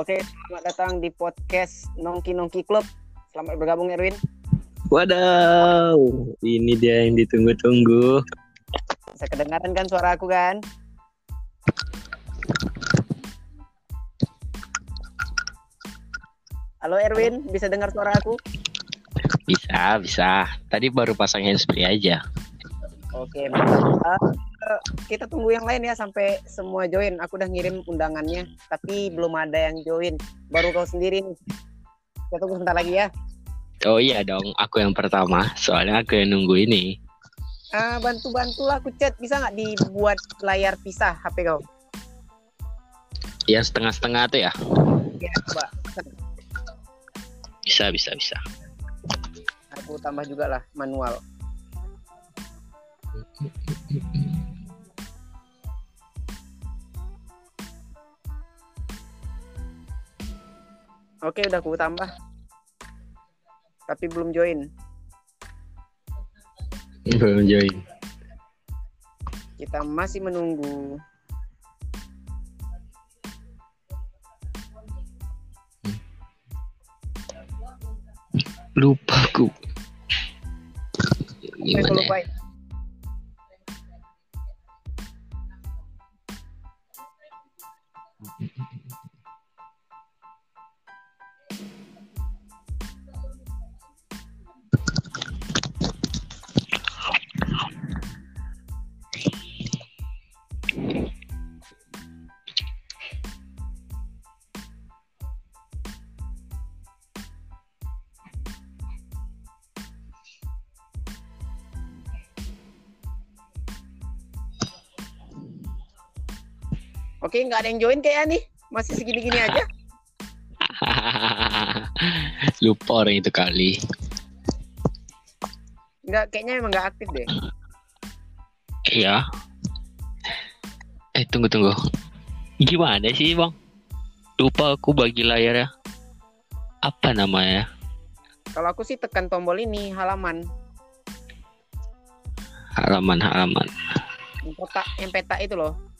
Oke, selamat datang di podcast Nongki Nongki Club. Selamat bergabung Erwin. Wadaw, ini dia yang ditunggu-tunggu. Bisa kedengaran kan suara aku kan? Halo Erwin, bisa dengar suara aku? Bisa, bisa. Tadi baru pasang handsfree aja. Oke, mantap. Kita tunggu yang lain ya sampai semua join. Aku udah ngirim undangannya, tapi belum ada yang join. Baru kau sendiri nih. Kita tunggu sebentar lagi ya. Oh iya dong, aku yang pertama. Soalnya aku yang nunggu ini. Uh, bantu-bantulah aku chat. Bisa nggak dibuat layar pisah HP kau? Yang setengah-setengah tuh ya? Ya, coba. Bisa, bisa, bisa. Aku tambah juga lah manual. Oke, udah aku tambah. Tapi belum join. Belum join. Kita masih menunggu. Lupa aku. Gimana ya? Oke, nggak ada yang join kayaknya nih. Masih segini-gini aja. Lupa orang itu kali. Nggak, kayaknya emang nggak aktif deh. Iya. Eh, tunggu, tunggu. Gimana sih, Bang? Lupa aku bagi layarnya. Apa namanya? Kalau aku sih tekan tombol ini halaman. Halaman-halaman. Yang peta, yang peta itu loh.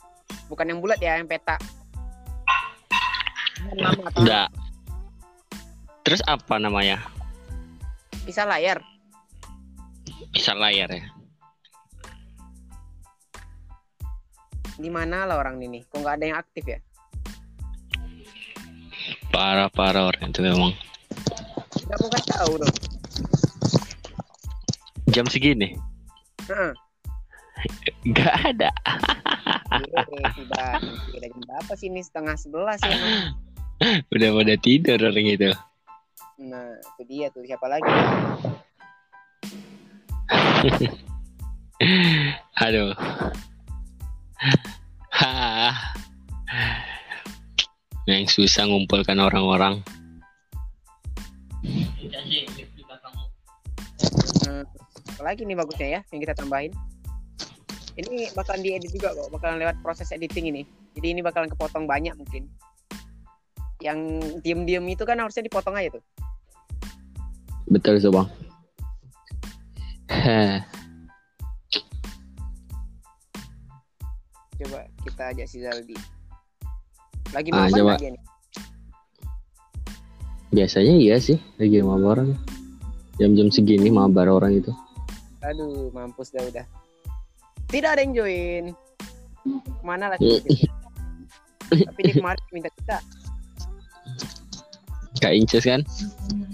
Bukan yang bulat ya, yang peta. Nama atau Enggak. Terus apa namanya? bisa layar. Bisa layar ya? Di mana lah orang ini? Kok nggak ada yang aktif ya? Parah-parah orang itu memang. Nggak mau kasih tahu dong. Jam segini? Heeh. Nggak ada. Tiba tiba jam berapa sih ini setengah sebelas ya? Udah pada tidur orang itu. Nah, itu dia tuh siapa lagi? Aduh. Hah. Yang susah ngumpulkan orang-orang. Hmm, apa lagi nih bagusnya ya yang kita tambahin? Ini bakalan diedit juga kok, bakalan lewat proses editing ini. Jadi ini bakalan kepotong banyak mungkin. Yang diem-diem itu kan harusnya dipotong aja tuh. Betul tuh bang. Coba kita ajak si Zaldi. Lagi Ah, coba. lagi nih. Biasanya iya sih lagi mabar orang. Jam-jam segini mabar orang itu. Aduh, mampus dah udah. Tidak ada yang join. Ke mana Hmm. lagi? Tapi dia kemarin minta kita. Kak Inces kan? Hmm.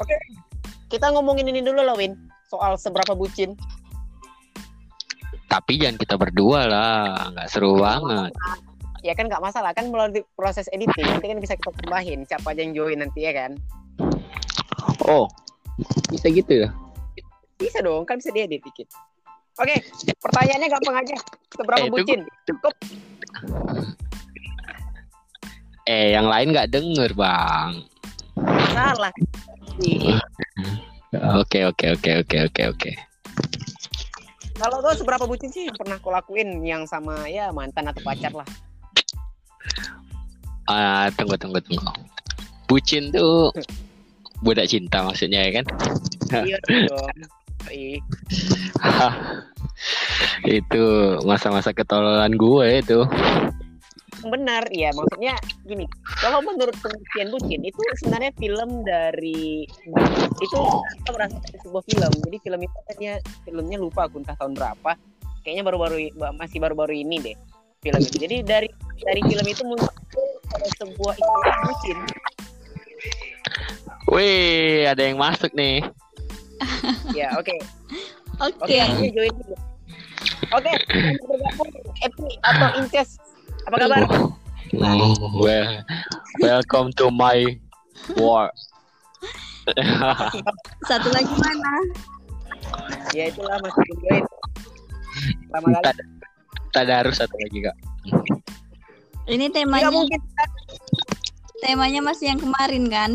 Oke, kita ngomongin ini dulu loh, Win. Soal seberapa bucin. Tapi jangan kita berdua lah, nggak seru banget. Ya kan nggak masalah kan melalui proses editing nanti kan bisa kita tambahin siapa aja yang join nanti ya kan. Oh, bisa gitu ya? Bisa dong, kan bisa diedit dikit. Oke, pertanyaannya gampang aja. Seberapa Eh, bucin? Cukup. Eh, yang lain nggak denger bang. Salah. Oke, oke, oke, oke, oke, oke. Kalau lo seberapa bucin sih pernah kau lakuin yang sama ya mantan atau pacar lah? Ah, tunggu, tunggu, tunggu. bucin tuh budak cinta maksudnya ya kan? Iya dong. Itu masa-masa ketololan gue itu benar ya maksudnya gini kalau menurut pengertian bucin itu sebenarnya film dari itu kita merasa sebuah film. Jadi film itu katanya filmnya lupa aku entah tahun berapa. Kayaknya baru-baru masih baru-baru ini deh film itu. Jadi dari dari film itu muncul sebuah istilah bucin Wih, ada yang masuk nih. ya oke. Oke. oke join oke bergabung Epi atau Inces apa kabar Oh, well, welcome to my world. Satu lagi mana? ya itulah masih join lama kali harus satu lagi kak. Ini Tidak temanya mungkin temanya masih yang kemarin kan?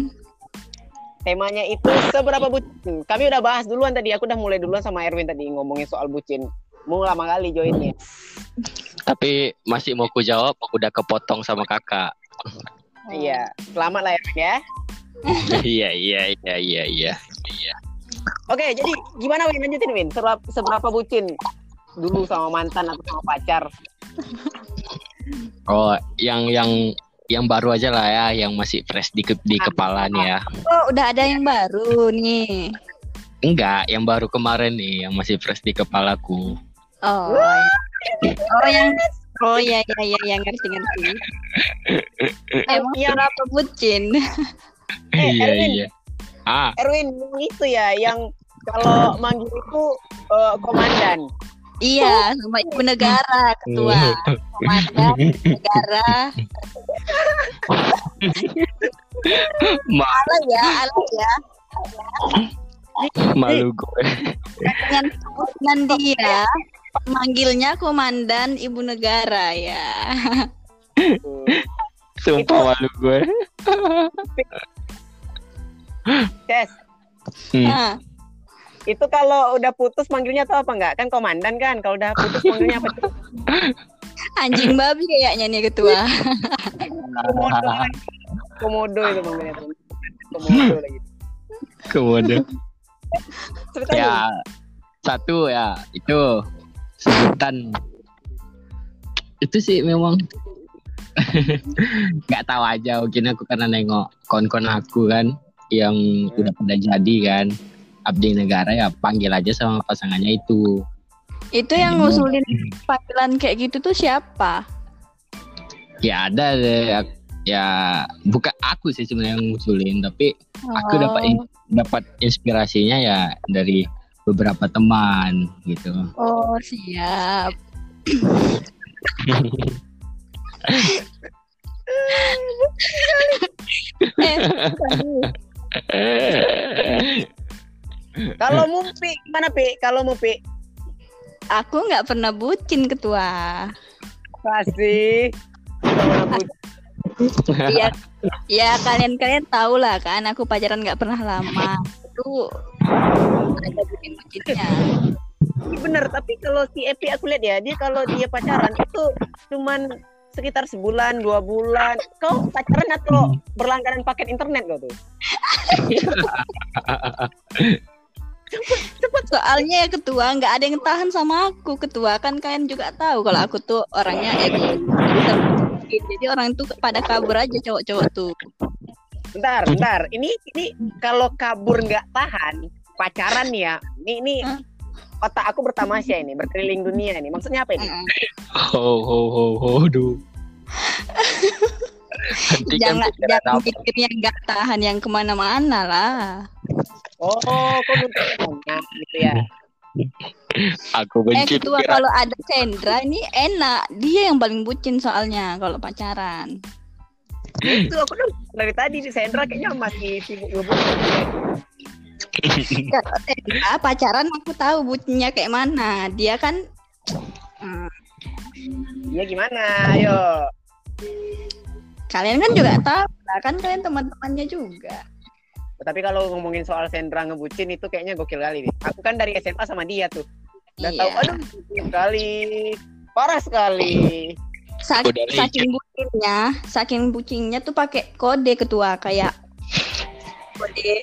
temanya itu seberapa bucin. Kami udah bahas duluan tadi. Aku udah mulai duluan sama Erwin tadi ngomongin soal bucin. Mau lama kali joinnya. Tapi masih mau ku jawab, aku udah kepotong sama kakak. Iya, selamat lah Erwin ya. iya iya iya iya iya. Oke, jadi gimana Win lanjutin Win? Seberapa, seberapa bucin dulu sama mantan atau sama pacar? Oh, yang yang yang baru aja lah ya, yang masih fresh di ke- di kepala nih ya. Oh, udah ada yang baru nih. Enggak, yang baru kemarin nih, yang masih fresh di kepalaku. Oh. Oh yang Oh ya ya ya yang ngerti ngerti. Emang Yang- berapa bucin? Eh, iya Erwin. iya. Ah, Erwin itu ya, yang kalau manggil itu eh, komandan. iya, sama ibu negara ketua, komandan negara. ma Ala ya, ala ya. malu gue. Dengan dia, manggilnya komandan ibu negara ya. Sumpah malu gue. Tes, Hmm. Nah, itu kalau udah putus manggilnya tuh apa enggak? Kan komandan kan. Kalau udah putus manggilnya apa tuh? anjing babi kayaknya nih ketua. Komodo. Komodo itu manggilnya tuh. Komodo lagi. Cerita ya satu ya itu sebutan. Itu sih memang. Nggak tahu aja mungkin aku karena nengok kon-kon aku kan yang udah pada jadi kan. Abdi negara ya panggil aja sama pasangannya itu. Itu yang ngusulin panggilan kayak gitu tuh siapa? ya ada deh ya, ya bukan aku sih sebenarnya yang ngusulin tapi aku dapat in- dapat inspirasinya ya dari beberapa teman gitu Oh siap. eh, Kalau Mupi gimana Pi? Kalau Mupi aku nggak pernah bucin ketua. pasti Ya, ya kalian kalian tahu lah kan, aku pacaran nggak pernah lama. Itu ada bucin bucinnya. Iya bener tapi kalau si Epi aku lihat ya dia kalau dia pacaran itu cuman sekitar sebulan dua bulan kau pacaran atau berlangganan paket internet kau tuh Soalnya ya ketua nggak ada yang tahan sama aku ketua kan kalian juga tahu kalau aku tuh orangnya egois. Jadi orang itu pada kabur aja cowok-cowok tuh. Bentar bentar ini ini kalau kabur nggak tahan pacaran ya ini ini Hah? otak aku bertamasya ini berkeliling dunia ini maksudnya apa ini Mm-mm. ho ho ho ho duh Hentikan Jangan jangan apa? pikirnya nggak tahan yang ke mana-mana lah. oh kok nanya gitu ya aku Eh benci pikiran kalau ada Sandra ini enak. Dia yang paling bucin soalnya kalau pacaran. Itu aku udah dari tadi di Sandra kayaknya masih sibuk ngebut. Sandra pacaran aku tahu bucinnya kayak mana. Dia kan Hmm, Iya gimana? Ayo. Kalian kan juga tahu lah kan kalian teman-temannya juga. tapi kalau ngomongin soal Sandra ngebucin itu kayaknya gokil kali nih. Aku kan dari SMA sama dia tuh. Tahu Iya. aduh bucin sekali parah sekali Udah licin. saking bucinnya, saking bucinnya tuh pakai kode ketua kayak kode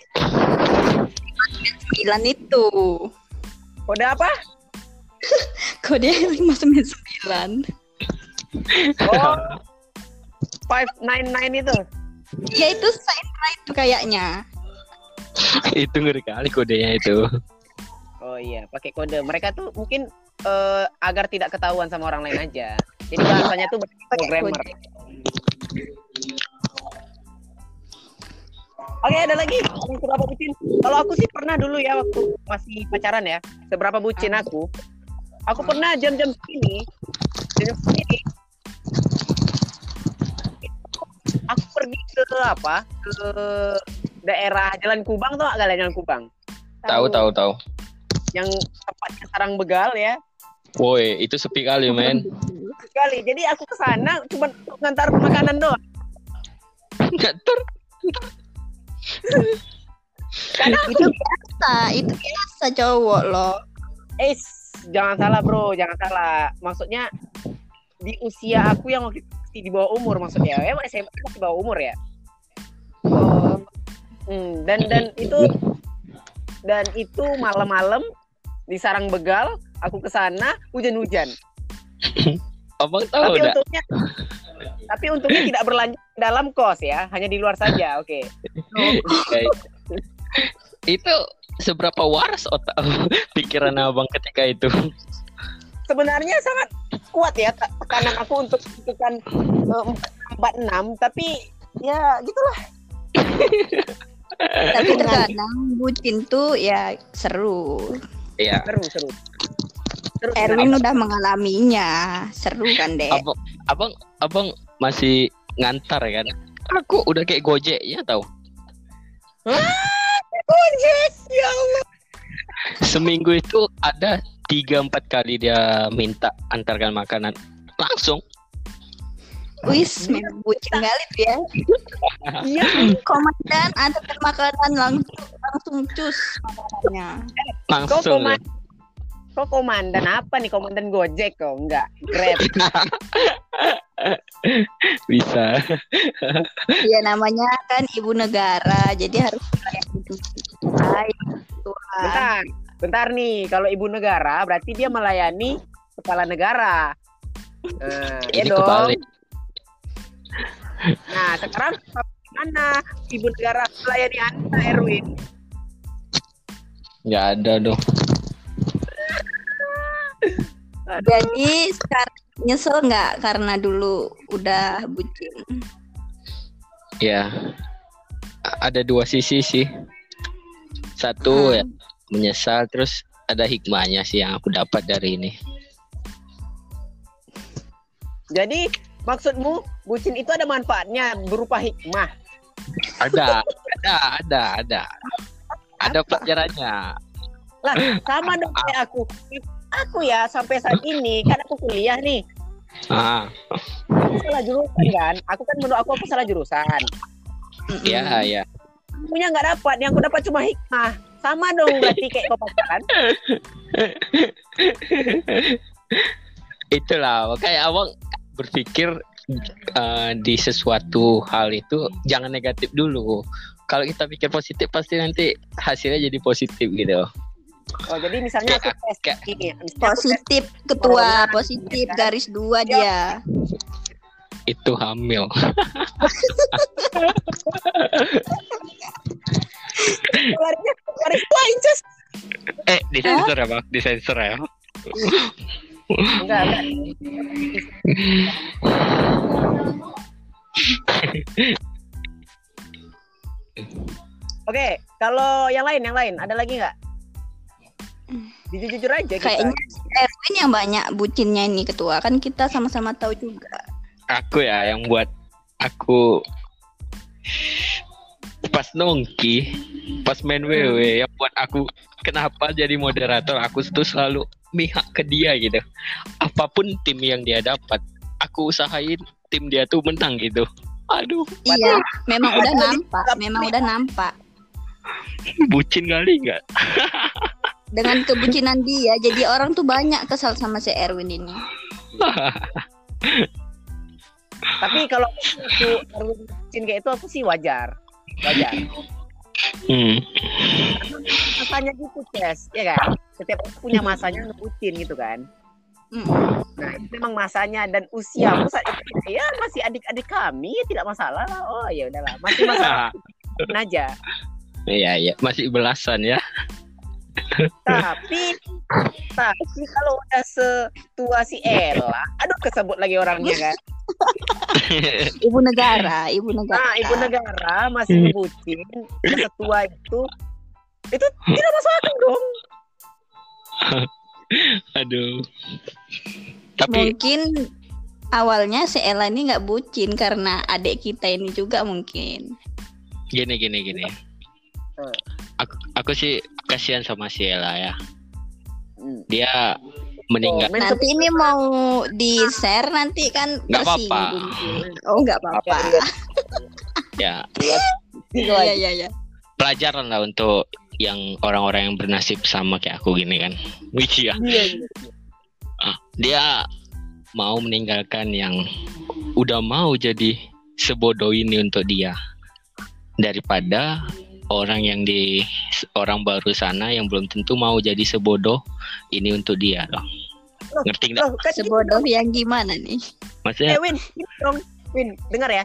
599 itu. Kode apa? Kode 599. Oh. 599 itu. Ya itu Sandra itu kayaknya. itu ngeri kali kodenya itu. Oh iya, pakai kode. Mereka tuh mungkin eh, agar tidak ketahuan sama orang lain aja. Jadi bahasanya tuh programmer. Oke, ada lagi. Yang Seberapa bucin? Kalau aku sih pernah dulu ya waktu masih pacaran ya. Seberapa bucin aku? Aku pernah jam-jam segini. Jam segini. Aku pergi ke apa? Ke daerah Jalan Kubang tuh agak Jalan Kubang. Tahu tahu tahu. Yang tepatnya sarang begal ya. Woi, itu sepi kali, men. Sekali. Jadi aku ke sana cuma untuk ngantar makanan doang. Ngatur. Karena Itu biasa, itu biasa cowok loh. Eh, jangan salah bro, jangan salah. Maksudnya di usia aku yang waktu di bawah umur maksudnya. Ya SMA masih bawah umur ya. Oh, hmm, dan dan itu dan itu malam-malam di sarang begal, aku ke sana hujan-hujan. Abang tahu Tapi enggak? untungnya tapi untungnya tidak berlanjut dalam kos ya, hanya di luar saja. Oke. itu seberapa waras otak pikiran abang ketika itu? Sebenarnya sangat kuat ya te- tekanan aku untuk tekan empat enam, tapi ya gitulah. Tapi terkadang bucin tuh ya seru. Iya. Seru seru. Seru. Erwin udah mengalaminya, seru kan deh. Abang, abang, abang masih ngantar kan? Aku udah kayak gojek ya tahu. Gojek, ya Allah. Seminggu itu ada tiga empat kali dia minta antarkan makanan langsung. Wis, memang bucin kali tuh ya. Iya. Komandan ada makanan langsung langsung cus makanannya. Langsung. koman Kok komandan apa nih? Komandan Gojek kok? Enggak. Grab. Bisa. Ya namanya kan ibu negara, jadi harus melayani Hai, Tuhan. Bentar. Bentar nih. Kalau ibu negara berarti dia melayani kepala negara. Nah, ya dong. kebalik. Nah, sekarang mana ibu negara melayani Anda, Erwin? Nggak ada dong. Jadi sekarang nyesel nggak karena dulu udah bucin? Ya. Ada dua sisi sih. Satu Hmm. ya menyesal terus ada hikmahnya sih yang aku dapat dari ini. Jadi maksudmu bucin itu ada manfaatnya berupa hikmah. Ada, ada, ada, ada. Ada pelajarannya. Lah, sama dong kayak aku. Aku ya sampai saat ini kan aku kuliah nih. Ah, Aku salah jurusan kan. Aku kan menurut aku aku salah jurusan. ya, ya. Punya nggak dapat, yang aku dapat cuma hikmah. Sama dong berarti kayak kau pacaran. Itulah makanya abang berpikir eh, di sesuatu hal itu jangan negatif dulu. Kalau kita pikir positif pasti nanti hasilnya jadi positif gitu. Oh, jadi misalnya aku tes Kayak- ini, ya. tes Positif ketua, Corona, positif ya kan? garis dua dia. Itu hamil. lari wah incest. Eh, disensor ya bang, disensor ya. Enggak, enggak. Oke, kalau yang lain, yang lain, ada lagi nggak? Jujur jujur aja kita. Kayaknya Erwin yang banyak bucinnya ini ketua kan kita sama-sama tahu juga. Aku ya yang buat aku pas nongki, pas main WW yang buat aku kenapa jadi moderator aku tuh selalu mihak ke dia gitu. Apa pun tim yang dia dapat, aku usahain tim dia tuh menang gitu. Aduh, Iya, memang udah Padahal nampak, memang udah nampak. bucin kali nggak? Dengan kebucinan dia, jadi orang tuh banyak kesal sama si Erwin ini. Tapi kalau itu Erwin bucin kayak itu aku sih wajar. Wajar. Hmm. masanya gitu Ces ya kan setiap orang punya masanya ngebucin gitu kan Mm. nah itu memang masanya dan usia saat itu ya masih adik-adik kami ya tidak masalah lah oh ya udahlah masih masalah aja Iya iya masih belasan ya. Tapi tapi kalau udah setua si Ella aduh kesebut lagi orangnya kan Ibu negara, ibu negara. nah ibu negara masih ngebucin udah setua itu itu tidak masuk akal dong Aduh. Tapi Mungkin awalnya si Ella ini nggak bucin karena adik kita ini juga mungkin. gini gini gini. Eh. Aku aku sih kasihan sama si Ella ya. Hmm. Dia meninggal. Oh, Nanti ini mau di share nanti kan Nggak apa-apa. Oh nggak apa-apa. Ya Iya iya iya. pelajaran lah untuk yang orang-orang yang bernasib sama kayak aku gini kan. Wih ya. Iya, iya. Ah, dia mau meninggalkan yang udah mau jadi sebodoh ini untuk dia daripada orang yang di orang baru sana yang belum tentu mau jadi sebodoh ini untuk dia loh. Ngerti nggak? Loh, kan gitu Sebodoh yang gimana nih? Maksudnya Eh Win, dong. Win, dengar ya.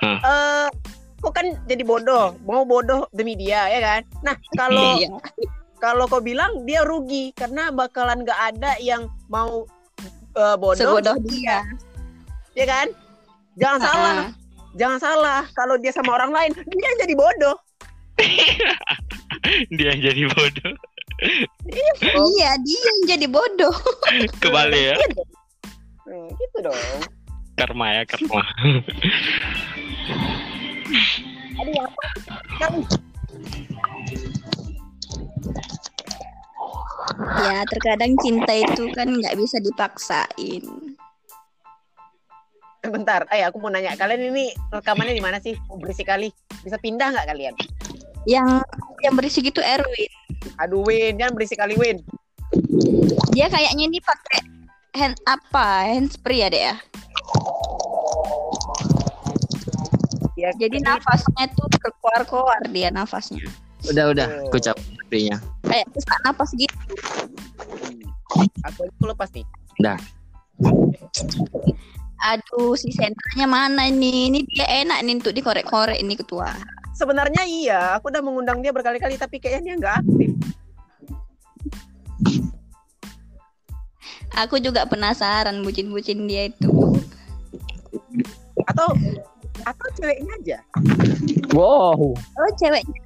Hah. Eh, kok kan jadi bodoh, mau bodoh demi dia ya kan? Nah, kalau Iya. kalau kau bilang dia rugi karena bakalan nggak ada yang mau eh, bodoh, Sebodoh dia. ya kan? Jangan salah, Ah, jangan salah. Kalau dia sama orang lain, dia jadi bodoh. dia yang jadi bodoh. Iya, dia yang jadi bodoh. Kembali ya. Hmm, gitu dong. Karma ya karma. Aduh, apa? Kan Ya, terkadang cinta itu kan nggak bisa dipaksain. bentar, ayo aku mau nanya kalian ini rekamannya di mana sih? Oh, berisik kali. Bisa pindah nggak kalian? Yang yang berisik itu Erwin. Aduh Win, jangan berisik kali Win. Dia kayaknya ini pakai hand apa? Handsfree ya, Dek ya? Ya, Jadi nafasnya tuh keluar-keluar dia nafasnya. Udah udah, Oh. aku capek artinya. Kayak sesak napas gitu. aku aku lepas nih. Aduh, si sentranya mana ini? Ini dia enak nih untuk dikorek-korek ini ketua. Sebenarnya iya, aku udah mengundang dia berkali-kali tapi kayaknya dia nggak aktif. Aku juga penasaran bucin-bucin dia itu. Atau atau ceweknya aja. Wow. Oh, ceweknya.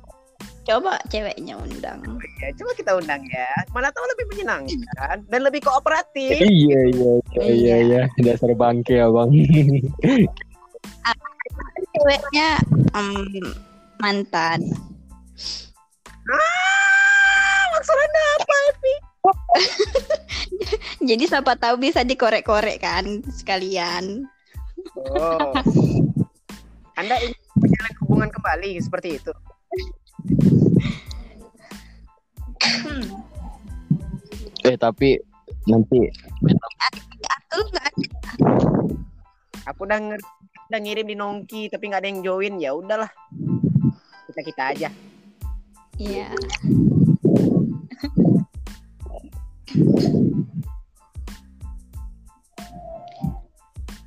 Coba ceweknya undang. Ya, coba kita undang ya. Mana tahu lebih menyenangkan dan lebih kooperatif. Iya iya iya, iya. Dasar bangke abang. Ceweknya em, mantan. Ah, maksud anda apa, Epi? Jadi siapa tahu bisa dikorek-korek kan sekalian. Oh. Anda ingin menjalin hubungan kembali seperti itu? Hmm. Eh tapi nanti Aku nggak ada. Aku udah udah ngirim di Nongki tapi nggak ada yang join ya udahlah. Kita kita aja. Iya.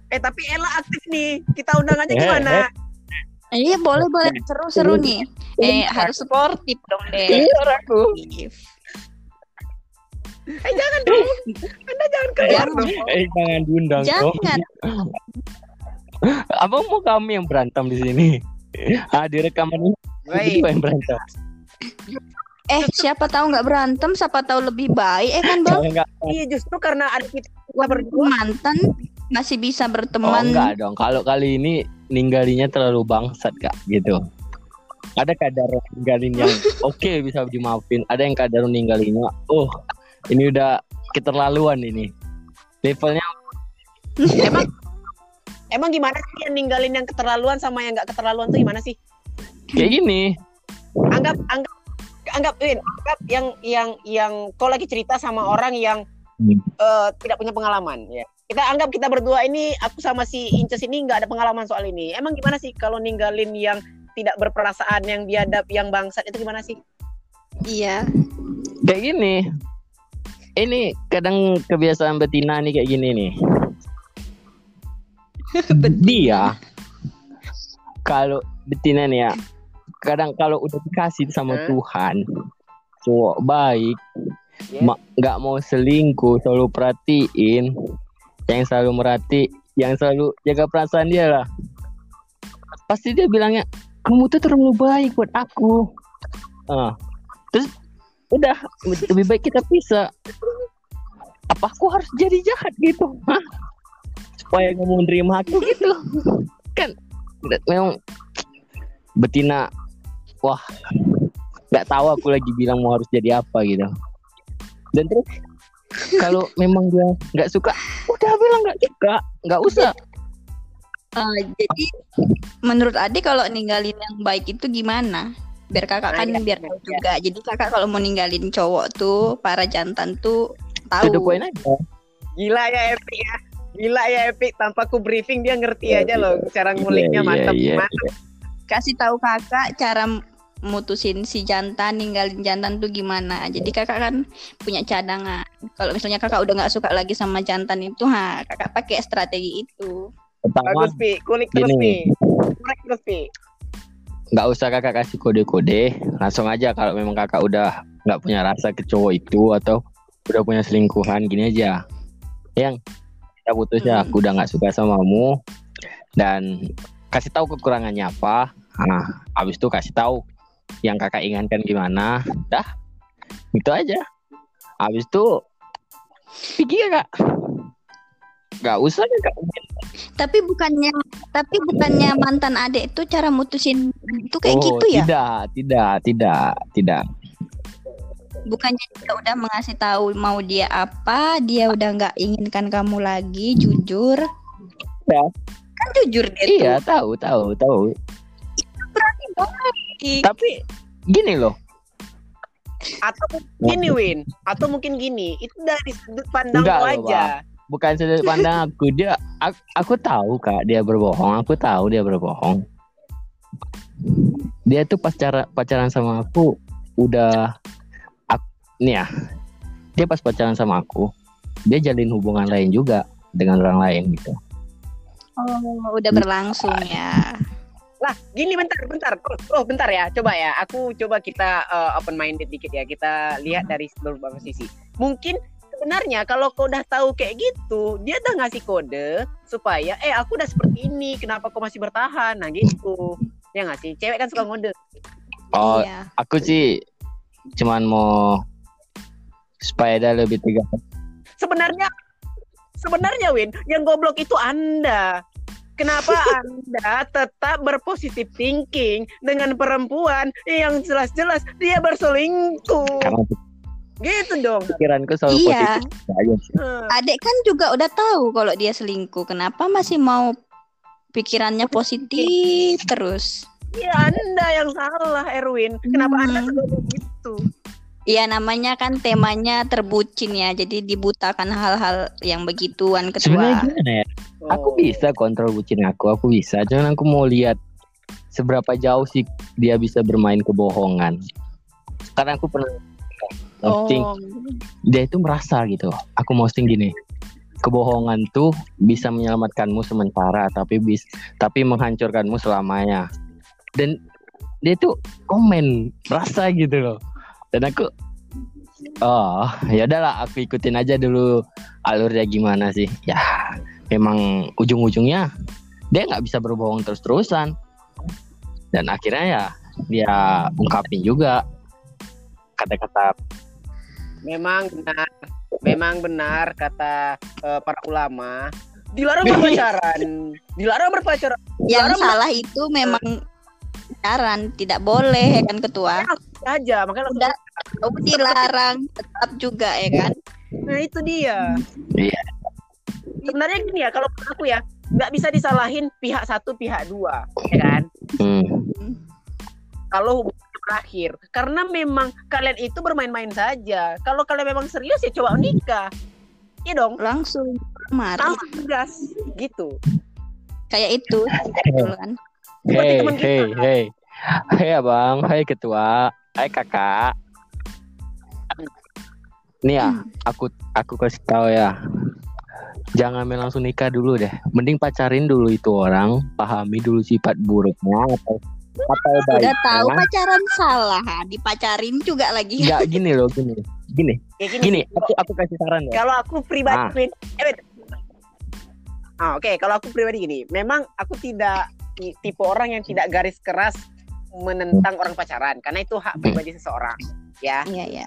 Eh tapi Ella aktif nih. Kita undangannya Eh, gimana? Iya boleh boleh seru-seru nih. Eh harus sportif dong deh. aku. Sportif. Eh jangan dong. Anda jangan keluar Jangan. dong. eh jangan diundang dong. Jangan. Abang mau kami yang berantem di sini. Ah di rekaman ini Baik. berdua yang berantem. Eh siapa tahu nggak berantem, siapa tahu lebih baik. Eh kan bang, Iya justru karena ada kita mantan masih bisa oh, berteman. enggak dong. Kalau kali ini ninggalinya terlalu bangsat kak gitu. Ada kadar ninggalin yang oke bisa dimaafin. Ada yang kadar ninggalinya. Oh ini udah keterlaluan ini. Levelnya Emang emang gimana sih yang ninggalin yang keterlaluan sama yang nggak keterlaluan tuh gimana sih? Kayak gini. Anggap anggap anggap Win, anggap yang yang yang kau lagi cerita sama orang yang Hmm. eh, tidak punya pengalaman ya. Kita anggap kita berdua ini aku sama si Inces ini nggak ada pengalaman soal ini. Emang gimana sih kalau ninggalin yang tidak berperasaan yang biadab yang bangsat itu gimana sih Iya. Kayak gini. Ini kadang kebiasaan betina nih kayak gini nih. Dia kalau betina nih ya, kadang kalau udah dikasih sama Hah? Tuhan, cowok baik, ma- nggak mau selingkuh, selalu perhatiin, yang selalu merhati, yang selalu jaga perasaan dia lah. Pasti dia bilangnya, kamu tuh terlalu baik buat aku. Ah, terus udah lebih baik kita pisah. Apa aku harus jadi jahat gitu? Hah? Supaya kamu menerima aku gitu? Kan memang betina, wah nggak tahu aku lagi bilang mau harus jadi apa gitu. Dan terus kalau memang dia nggak suka, udah bilang nggak suka, nggak usah. Eh, jadi menurut Ade kalau ninggalin yang baik itu gimana? Biar kakak kan iya, biar iya, tahu iya. juga. Jadi kakak kalau mau ninggalin cowok tuh para jantan tuh tahu. aja. gila ya Epic ya gila ya Epic tanpa ku briefing dia ngerti aja loh cara nguliknya Iya, mantap iya, mantap Kasih tahu kakak cara mutusin si jantan ninggalin jantan tuh gimana. Jadi kakak kan punya cadangan. Kalau misalnya kakak udah nggak suka lagi sama jantan itu, ha kakak pakai strategi itu. Pertama, bagus Pi kulik terus. Pi kulik terus Pi nggak usah kakak kasih kode-kode langsung aja kalau memang kakak udah nggak punya rasa ke cowok itu atau udah punya selingkuhan gini aja yang kita putus ya Hmm. aku udah nggak suka sama kamu dan kasih tahu kekurangannya apa nah habis itu kasih tahu yang kakak inginkan gimana dah. Itu aja. Habis itu pergi ya kak nggak usah ya kak Tapi bukannya tapi bukannya mantan adek itu cara mutusin itu kayak Oh, gitu ya? tidak tidak tidak tidak. Bukannya dia udah mengasih tahu mau dia apa, dia udah nggak inginkan kamu lagi, jujur. Ya. Kan jujur dia iya tahu tahu tahu tapi gini loh. Atau mungkin gini Win. Atau mungkin gini itu dari sudut pandang Enggak lo loh, aja. Bukan sudut pandang aku. Dia aku, aku tahu kak dia berbohong. Aku tahu dia berbohong. Dia tuh pas cara pacaran sama aku udah aku, nih ya. Dia pas pacaran sama aku dia jalin hubungan lain juga dengan orang lain gitu. Oh, udah berlangsung ya. Lah gini bentar bentar. Bro, bro bentar ya. Coba ya. Aku coba kita open minded dikit ya. Kita lihat dari beberapa sisi. Mungkin sebenarnya kalau kau udah tahu kayak gitu dia udah ngasih kode supaya eh aku udah seperti ini. Kenapa kau masih bertahan? Nah gitu. Ya nggak sih? Cewek kan suka ngode. Oh Iya. aku sih cuman mau supaya dia lebih tegas. Sebenarnya sebenarnya Win yang goblok itu anda kenapa anda tetap berpositif thinking dengan perempuan yang jelas-jelas dia berselingkuh karena gitu dong pikiranku selalu Iya. positif. Hmm. Adek kan juga udah tahu kalau dia selingkuh. Kenapa masih mau pikirannya positif terus? Iya anda yang salah Erwin kenapa anda Hmm. selalu gitu Iya namanya kan temanya terbucin ya. Jadi dibutakan hal-hal yang begituan sebenarnya ketua. gimana ya Aku Oh. bisa kontrol bucin aku, aku bisa. Cuman aku mau lihat seberapa jauh sih dia bisa bermain kebohongan. Karena aku pernah posting, Oh. dia itu merasa gitu. Aku posting gini, kebohongan tuh bisa menyelamatkanmu sementara, tapi bis, tapi menghancurkanmu selamanya. Dan dia tuh komen merasa gitu loh. Dan aku, oh ya udahlah, aku ikutin aja dulu alurnya gimana sih. Ya memang ujung-ujungnya dia nggak bisa berbohong terus-terusan. Dan akhirnya ya dia ungkapin juga kata-kata. Memang benar memang benar kata eh, para ulama. Dilarang berpacaran dilarang berpacaran. Yang Dilarang salah itu memang pacaran, tidak boleh ya kan ketua. aja makanya langsung- Udah tahu dilarang tetap juga ya kan. nah itu dia Iya. sebenarnya gini ya kalau menurut aku ya nggak bisa disalahin pihak satu pihak dua ya kan hmm, kalau hubungan berakhir karena memang kalian itu bermain-main saja kalau kalian memang serius ya coba nikah iya dong Langsung lamar. langsung tegas gitu Kayak itu. betul kan. hey teman kita. hey hey Hai abang, hai ketua, hai kakak. Nih ya, aku aku kasih tahu ya. Jangan main langsung nikah dulu deh. Mending pacarin dulu itu orang, pahami dulu sifat buruknya atau atau Udah baiknya. tahu pacaran salah, dipacarin juga lagi. Enggak gini loh, gini. Gini, Kayak gini. gini, aku aku kasih saran ya. Kalau aku pribadi, Ah. Eh. Ah, oke. Kalau aku pribadi gini, memang aku tidak ti- tipe orang yang tidak garis keras menentang orang pacaran, karena itu hak pribadi seseorang. Ya, Iya, iya.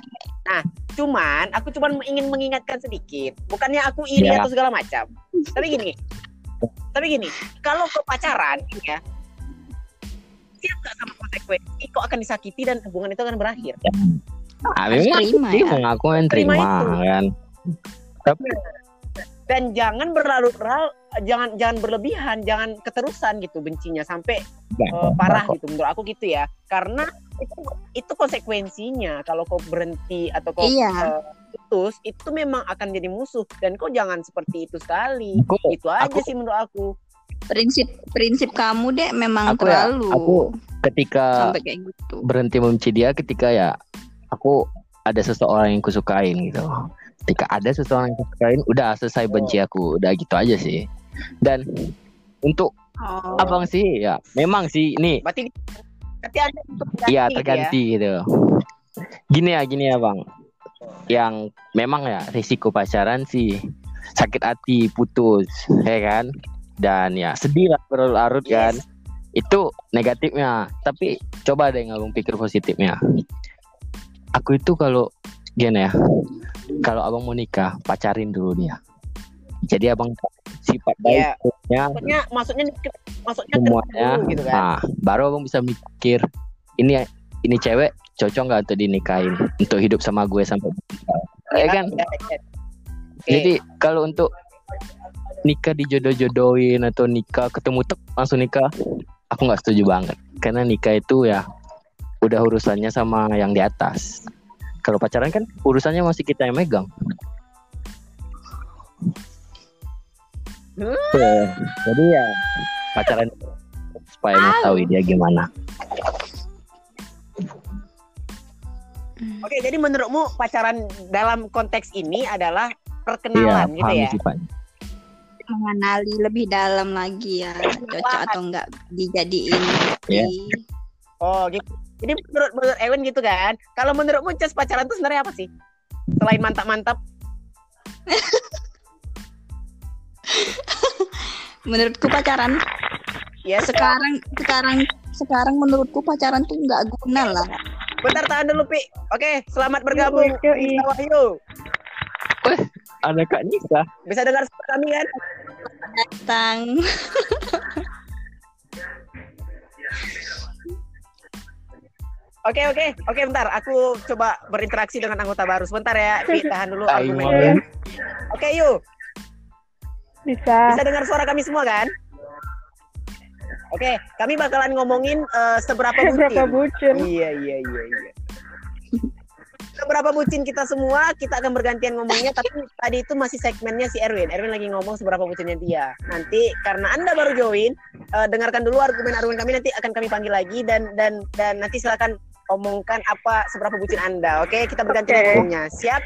cuman aku cuman ingin mengingatkan sedikit. Bukannya aku iri Ya. atau segala macam. Tapi gini, tapi gini, kalau ke pacaran, ya, siap nggak sama konsekuensi, kok akan disakiti dan hubungan itu akan berakhir. Ah, memang Terima dia ya. mengaku yang Terima terima, itu. kan. Tapi dan jangan berlarut-larut jangan jangan berlebihan jangan keterusan gitu bencinya sampai eh, parah gitu menurut aku gitu ya karena itu itu konsekuensinya kalau kau berhenti atau kau Iya. eh, putus itu memang akan jadi musuh dan kau jangan seperti itu sekali Aku, itu aja aku- sih menurut aku Prinsip prinsip kamu dek memang Aku ya, terlalu aku ketika sampai kayak gitu. berhenti membenci dia ketika ya aku ada seseorang yang kusukain gitu. Ketika ada seseorang yang kusukain, udah selesai benci aku, udah gitu aja sih. Dan untuk Oh. abang sih ya, memang sih ini berarti berarti ada untuk gitu terganti gitu. Gini ya, gini ya bang. Yang memang ya risiko pacaran sih sakit hati, putus, ya kan? Dan ya sedih lah berlarut ya. kan. Yes. Itu negatifnya. Tapi coba deh ngabung pikir positifnya. Aku itu kalau gini ya, kalau abang mau nikah pacarin dulu dia. Jadi abang sifat baiknya maksudnya maksudnya maksudnya semuanya. dulu gitu kan. Nah baru abang bisa mikir ini ini cewek cocok nggak untuk dinikahin? Untuk hidup sama gue sampai ya kan? Ya, ya. Oke. jadi kalau untuk nikah dijodoh-jodohin atau nikah ketemu tek langsung nikah aku nggak setuju banget. Karena nikah itu ya udah urusannya sama yang di atas kalau pacaran kan urusannya masih kita yang megang Hmm. Jadi ya pacaran supaya mengetahui dia gimana Oke, jadi menurutmu pacaran dalam konteks ini adalah Iya, perkenalan gitu paham ya? sifatnya. mengenali lebih dalam lagi ya cocok atau enggak dijadiin Iya. di- Oh, gitu. Jadi menurut menurut Ewan gitu kan? Kalau menurutmu cas pacaran itu sebenarnya apa sih? Selain mantap-mantap, menurutku pacaran ya sekarang sekarang sekarang menurutku pacaran tuh nggak guna lah Bentar tahan dulu, Pi. Oke, selamat bergabung. Yuk, yuk, yuk. Nisa Wahyu. ada kak Nisa Bisa dengar suara kami kan? tang Oke, oke. Oke, bentar. Aku coba berinteraksi dengan anggota baru. Sebentar ya, Pi. Tahan dulu argumennya. Oke, yuk. Bisa. Bisa dengar suara kami semua kan? Oke, kami bakalan ngomongin eh, seberapa Berapa bucin. bucin? Iya, iya, iya, iya. Seberapa bucin kita semua, kita akan bergantian ngomongnya. Tapi tadi itu masih segmennya si Erwin. Erwin lagi ngomong seberapa bucinnya dia. Nanti karena anda baru join, eh, dengarkan dulu argumen-argumen kami. Nanti akan kami panggil lagi dan dan dan nanti silakan omongkan apa seberapa bucin anda. Oke, kita bergantian Oke. ngomongnya. Siap?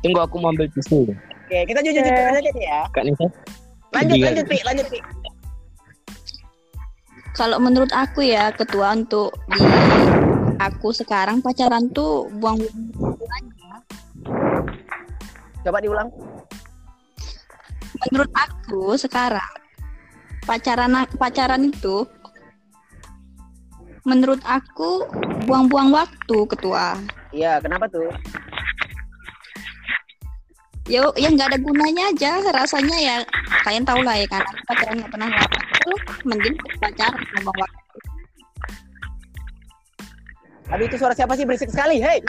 Tunggu, aku mau ambil tisu Oke, kita jujur jujur aja ya. kak Nisa Lanjut, Iya. lanjut, Pi. Lanjut, Pi. kalau menurut aku ya ketua untuk di aku sekarang pacaran tuh buang Coba diulang. menurut aku sekarang pacaran pacaran itu menurut aku buang-buang waktu ketua Iya, kenapa tuh? ya ya nggak ada gunanya aja rasanya ya kalian tahu lah ya kan aku pacaran nggak pernah waktu mending pacaran buang waktu Aduh, itu suara siapa sih berisik sekali? Hei.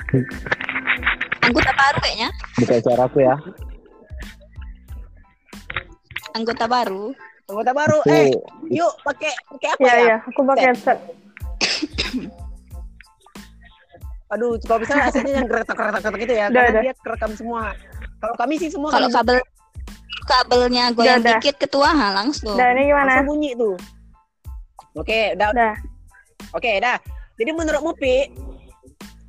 anggota baru kayaknya bukan suara aku ya anggota baru Anggota baru. Eh, yuk pakai pakai apa Iya, ya? iya. Aku pakai headset. Aduh, kalau bisa hasilnya yang geretak geretak gitu ya. Karena dia kerekam semua. Kalau kami sih semua kalau kabel kabelnya goyang Udah, udah. dikit ketua ha langsung Udah, ini gimana? langsung bunyi tuh. Oke, udah Udah. Oke, dah. Jadi menurutmu Pi,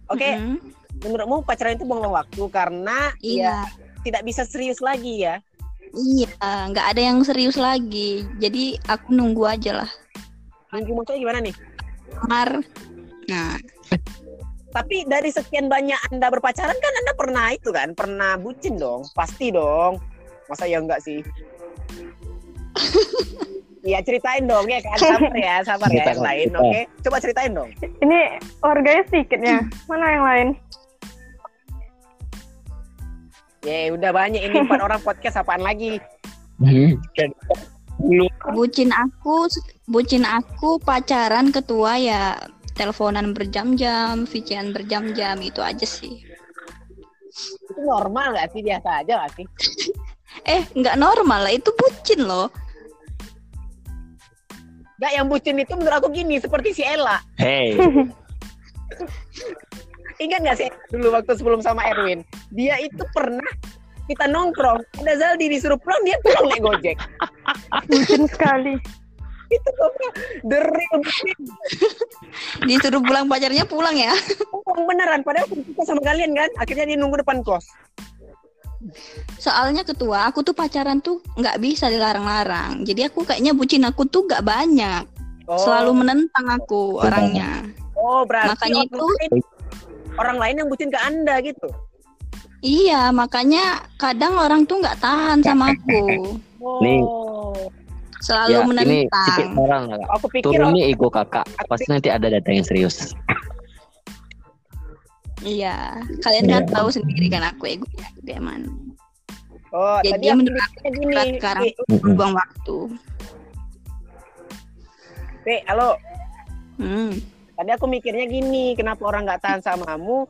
oke, Mm-mm. menurutmu pacaran itu buang waktu karena Iya. ya tidak bisa serius lagi ya. Iya, nggak ada yang serius lagi. Jadi aku nunggu aja lah. Nunggu maksudnya gimana nih? Mar. Nah, Tapi dari sekian banyak Anda berpacaran kan Anda pernah itu kan, pernah bucin dong, pasti dong. Masa ya enggak sih? Iya ceritain dong ya kan, sabar ya, sabar ya yang lain, oke? Coba ceritain dong. Ini warganya sedikit ya. Mana yang lain? Ya udah banyak ini empat orang podcast apaan lagi? Bucin aku, bucin aku pacaran ketua ya teleponan berjam-jam, VCN berjam-jam itu aja sih. Itu normal nggak sih biasa aja nggak sih? Eh, nggak normal lah itu bucin loh. Nggak yang bucin itu menurut aku gini seperti si Ella. hey Ingat nggak sih dulu waktu sebelum sama Erwin? Dia itu pernah kita nongkrong, ada Zaldi disuruh pulang dia pulang naik gojek. Bucin sekali. itu apa? The real. Disuruh pulang pacarnya pulang ya. Ngomong beneran padahal aku suka sama kalian kan akhirnya dia nunggu depan kos Soalnya ketua, aku tuh pacaran tuh nggak bisa dilarang-larang. Jadi aku kayaknya bucin aku tuh nggak banyak. oh, Selalu menentang aku orangnya. oh berarti Makanya itu- orang lain yang bucin ke anda gitu Iya, makanya kadang orang tuh nggak tahan sama aku. oh Nih. Selalu ya ini menentang. sedikit orang aku pikir turun nih ego kakak pasti nanti ada data yang serius Iya, kalian kan Iya. tahu sendiri kan aku kayak mana. oh Jadi tadi aku menurut aku mikirnya gini sekarang buang waktu. Pi, halo Hmm. tadi aku mikirnya gini kenapa orang nggak tahan samamu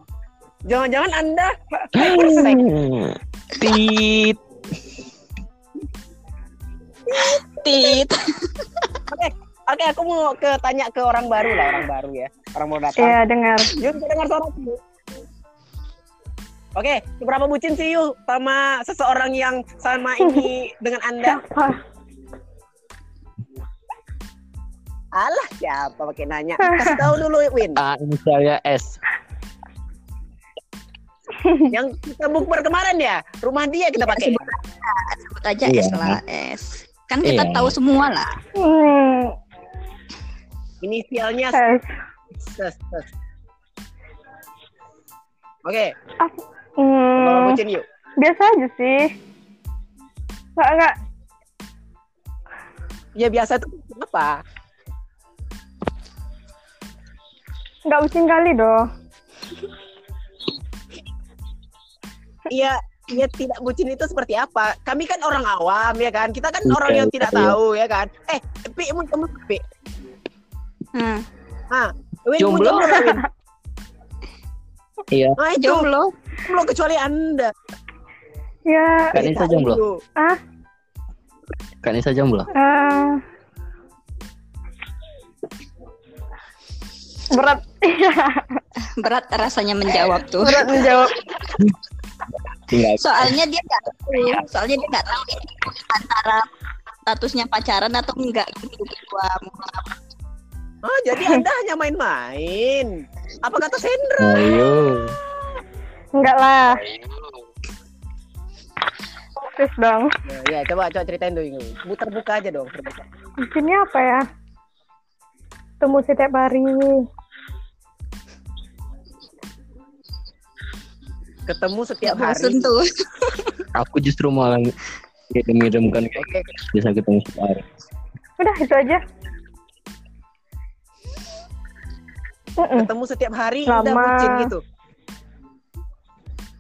jangan-jangan anda tit Tit. Oke, aku mau ke tanya ke orang baru lah, orang baru ya. Orang mau datang. Iya, dengar. Yuk, kita dengar suara. Oke, seberapa bucin sih yuk sama seseorang yang sama ini dengan Anda? Siapa? Alah, siapa pakai nanya? Kasih tahu dulu, Win. ah ini saya S Yang kita bukber kemarin ya, rumah dia kita pakai. Sebut aja Iya. S lah, S. Kan kita Iya. tahu semua lah. Hmm, Inisialnya S. Oke, Hmm, seberapa bucin yuk? biasa aja sih. Nggak, nggak. Ya biasa tuh apa? Nggak bucin kali dong. Iya, ya tidak bucin itu seperti apa? Kami kan orang awam ya kan. Kita kan Iya, orang yang tidak iya. tahu ya kan. Eh, Pi, mau kamu Pi. Hmm. Win, Jomblo. jomblo. Win? iya Nah, itu Jomblo. jomblo kecuali Anda. Ya, Kan Nisa jomblo Ayo. kan Nisa jomblo eh, berat. Berat rasanya menjawab tuh. berat menjawab. tinggal Soalnya dia nggak tahu. Soalnya dia nggak tahu ini antara statusnya pacaran atau enggak gitu gua Oh, jadi Anda hanya main-main. Apa kata Sandra? ayo Enggak lah. Please dong. Nah, ya, coba coba ceritain dulu. Muter buka aja dong, terbuka. Bucinnya apa ya? Temu setiap hari. Ketemu setiap bosen hari. tuh. aku justru malah ngirim-ngirimkan Oke, bisa ketemu setiap hari Udah, itu aja. Mm-mm. ketemu setiap hari udah Lama. bucin gitu.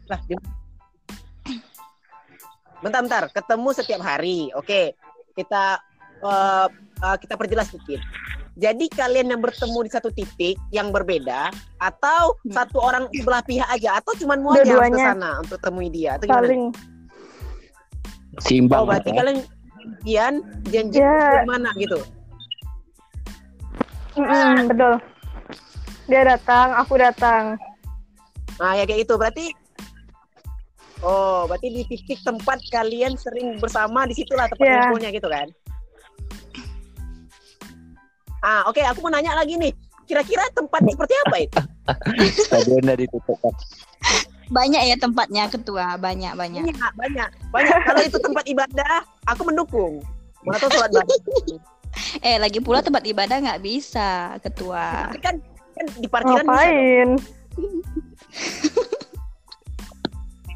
Lah, di- bentar bentar, ketemu setiap hari. Oke, kita eh, eh, kita perjelas sedikit. Jadi kalian yang bertemu di satu titik yang berbeda atau Hmm. satu orang sebelah pihak aja atau cuma mau aja ke sana untuk temui dia atau gimana? Saling. seimbang Oh, berarti lah, kalian janjian janji Ya. di mana gitu? Mm-mm, betul. Dia datang, aku datang. Nah, ya kayak itu. Berarti Oh, berarti di titik tempat kalian sering bersama di situlah tempat ngumpulnya gitu kan? Ah, oke, aku mau nanya lagi nih. Kira-kira tempat seperti apa itu? Stadion ditutup. Kak. Banyak ya tempatnya ketua, banyak banyak. Banyak, banyak, banyak. Kalau itu tempat ibadah, aku mendukung. Mana tahu sholat bareng. Eh lagi pula tempat ibadah nggak bisa ketua. Tapi kan, kan di parkiran bisa dong. Ngapain?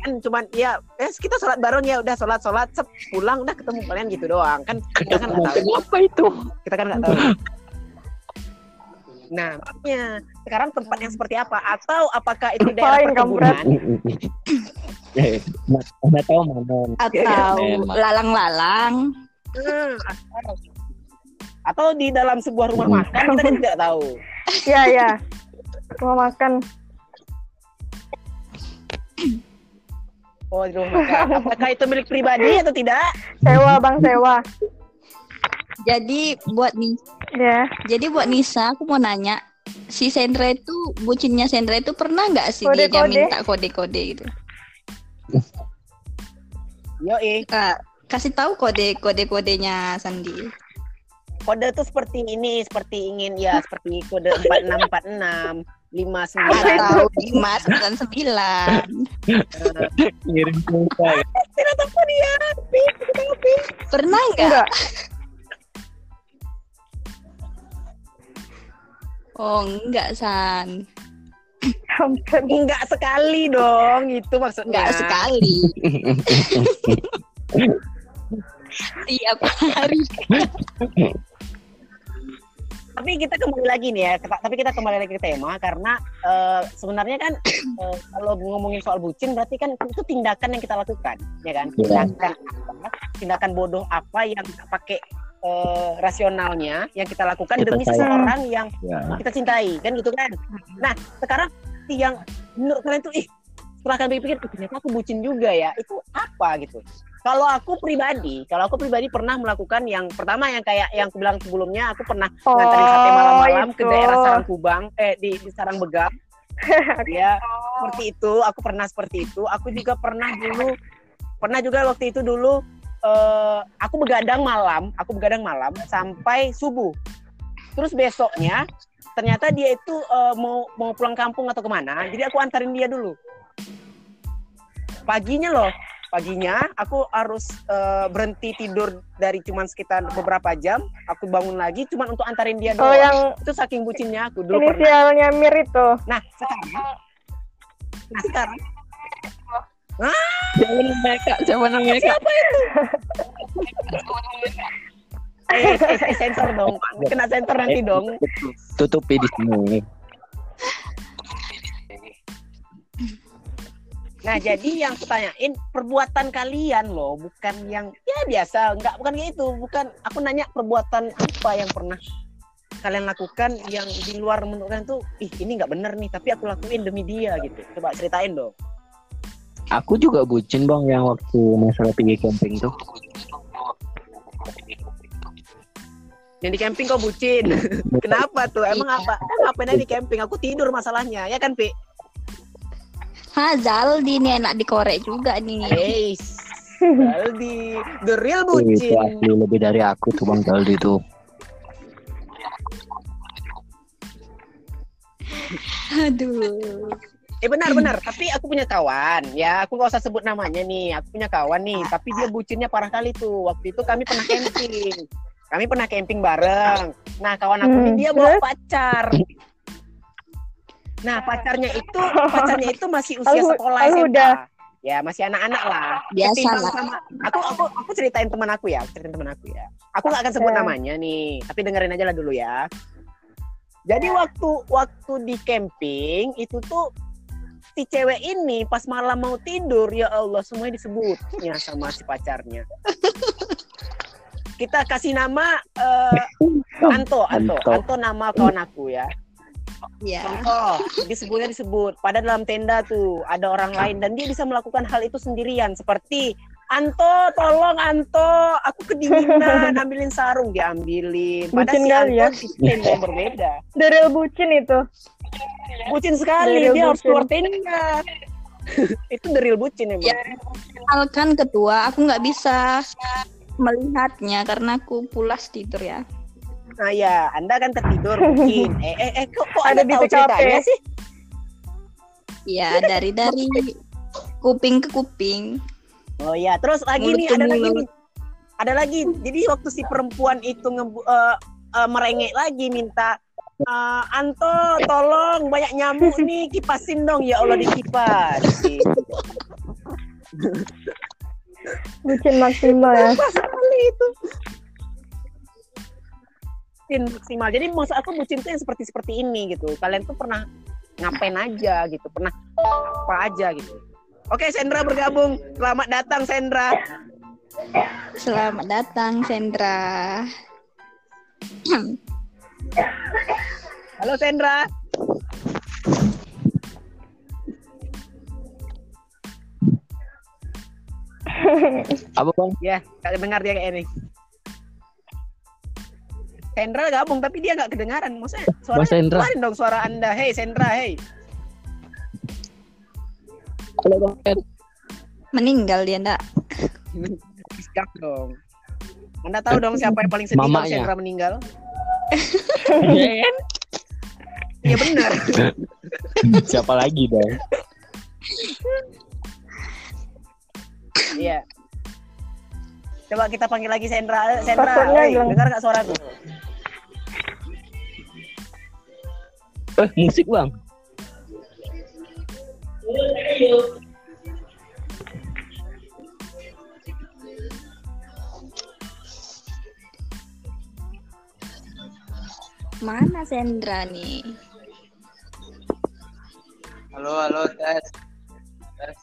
kan cuman ya eh, kita sholat bareng ya udah sholat sholat sep, pulang udah ketemu kalian gitu doang kan kita kan nggak tahu Apa itu? kita kan nggak tahu nah makanya sekarang tempat yang seperti apa atau apakah itu daerah perkebunan Eh, tahu mana. Atau Emang. lalang-lalang. Hmm, atau, atau di dalam sebuah rumah Hmm. makan kita kan tidak tahu Ya ya. Mau makan. oh di rumah makan apakah itu milik pribadi atau tidak Sewa bang sewa. Jadi buat nih, Ya. jadi buat Nisa aku mau nanya, si Sandra itu bucinnya Sandra itu pernah nggak sih dia, dia Kode-kode? minta kode-kode gitu? yo eh Kak, kasih tahu kode kode kodenya Sandi. kode itu seperti ini seperti ingin ya seperti kode empat enam empat enam lima sembilan Atau lima sembilan sembilan. Ngirim ya. tidak tahu dia Pi. Pernah nggak? Oh enggak San. Enggak sekali dong, itu maksudnya. enggak sekali. Tiap hari. Tapi kita kembali lagi nih ya, tapi kita kembali lagi ke tema karena eh, sebenarnya kan eh, kalau ngomongin soal bucin berarti kan itu tindakan yang kita lakukan, ya kan? Iya. Tindakan apa? Tindakan bodoh apa yang pakai eh, rasionalnya yang kita lakukan Kita demi sayang. seseorang yang Ya. kita cintai, kan gitu kan? Nah, sekarang yang menurut kalian tuh ih setelah kalian pikir "Ih, ternyata aku bucin juga ya, itu apa gitu? Kalau aku pribadi, kalau aku pribadi pernah melakukan yang pertama yang kayak yang aku bilang sebelumnya, aku pernah Oh, nganterin sate malam-malam ke daerah Sarangkubang, eh di, di Sarangbegam. ya, seperti itu. Aku pernah seperti itu. Aku juga pernah dulu, pernah juga waktu itu dulu, eh, aku begadang malam, aku begadang malam sampai subuh. Terus besoknya, ternyata dia itu eh, mau mau pulang kampung atau ke mana, jadi aku antarin dia dulu. Paginya loh, paginya aku harus eh, berhenti tidur dari cuman sekitar beberapa jam. Aku bangun lagi cuman untuk antarin dia Oh doang. yang Itu saking bucinnya aku dulu pernah. inisialnya Mir itu. Nah sekarang, nah sekarang Siapa namanya kak? Siapa namanya kak? eh, eh, eh, sensor dong, kena sensor nanti dong. Tutupi di sini. Nah jadi yang aku tanyain perbuatan kalian loh, bukan yang ya biasa, nggak bukan kayak itu, bukan. Aku nanya perbuatan apa yang pernah kalian lakukan yang di luar menurut kalian tuh, ih ini nggak bener nih, tapi aku lakuin demi dia gitu. Coba ceritain dong. Aku juga bucin bang yang waktu masalah pergi camping tuh. Yang di camping kok bucin. Kenapa tuh? Emang apa? Ngapain aja di camping? Aku tidur masalahnya, ya kan, Pi? Hazal di ini enak dikorek juga nih. Hey, Aldi, the real Itu bucin. asli lebih dari aku tuh bang Daldi tuh. Aduh. Eh benar benar, tapi aku punya kawan, ya aku nggak usah sebut namanya nih. Aku punya kawan nih, tapi dia bucinnya parah kali tuh. Waktu itu kami pernah camping, kami pernah camping bareng. Nah kawan aku ini Hmm, dia bawa terus? pacar. Nah pacarnya itu, pacarnya itu masih usia sekolah aku udah. Ya masih anak-anak lah. Biasa lah. sama aku aku aku ceritain teman aku ya, aku ceritain teman aku ya. Aku nggak akan sebut Ya. namanya nih, tapi dengerin aja lah dulu ya. Jadi waktu waktu di camping itu tuh si cewek ini pas malam mau tidur ya Allah semuanya disebutnya sama si pacarnya. Kita kasih nama eh, Anto, Anto, Anto. Anto nama kawan aku ya. Ya. Contoh, disebutnya disebut. Pada dalam tenda tuh ada orang lain dan dia bisa melakukan hal itu sendirian seperti Anto, tolong Anto, aku kedinginan, ambilin sarung, diambilin. Padahal Bucin si kali Anto ya. di tenda yang berbeda. Real bucin itu. Bucin sekali, The dia harus keluar tenda. itu the real bucin emang. Ya. Misalkan ketua, aku nggak bisa melihatnya karena aku pulas tidur ya. Nah ya, Anda kan tertidur mungkin. Eh, eh, eh kok, kok Ada Anda di ceritanya sih? Iya, dari dari kuping ke kuping. Oh ya, terus lagi Mulut nih ada lagi nih. Ada lagi. Jadi waktu si perempuan itu ngebu eh, eh, merengek lagi minta eh, Anto tolong banyak nyamuk nih kipasin dong ya Allah dikipas. Gitu. Bucin maksimal ya. Sekali itu. Bucin maksimal. Jadi maksud aku bucin tuh yang seperti seperti ini gitu. Kalian tuh pernah ngapain aja gitu, pernah apa aja gitu. Oke, Sendra bergabung. Selamat datang Sendra. Selamat datang, Sandra. Halo Sendra. Apa bang? Ya, gak dengar dia kayak ini. Sendra gabung tapi dia nggak kedengaran. Maksudnya suara Sendra. keluarin dong suara Anda. Hey Sendra, hey. Halo bang. Meninggal dia enggak? Sikap dong. Anda tahu dong siapa yang paling sedih kalau. Sendra meninggal? Iya kan? Iya benar. Siapa lagi dong? Iya. Coba kita panggil lagi Sendra. Sendra, hey, dengar nggak suaraku? Eh musik bang. Mana Sandra nih? Halo, halo, tes. Tes.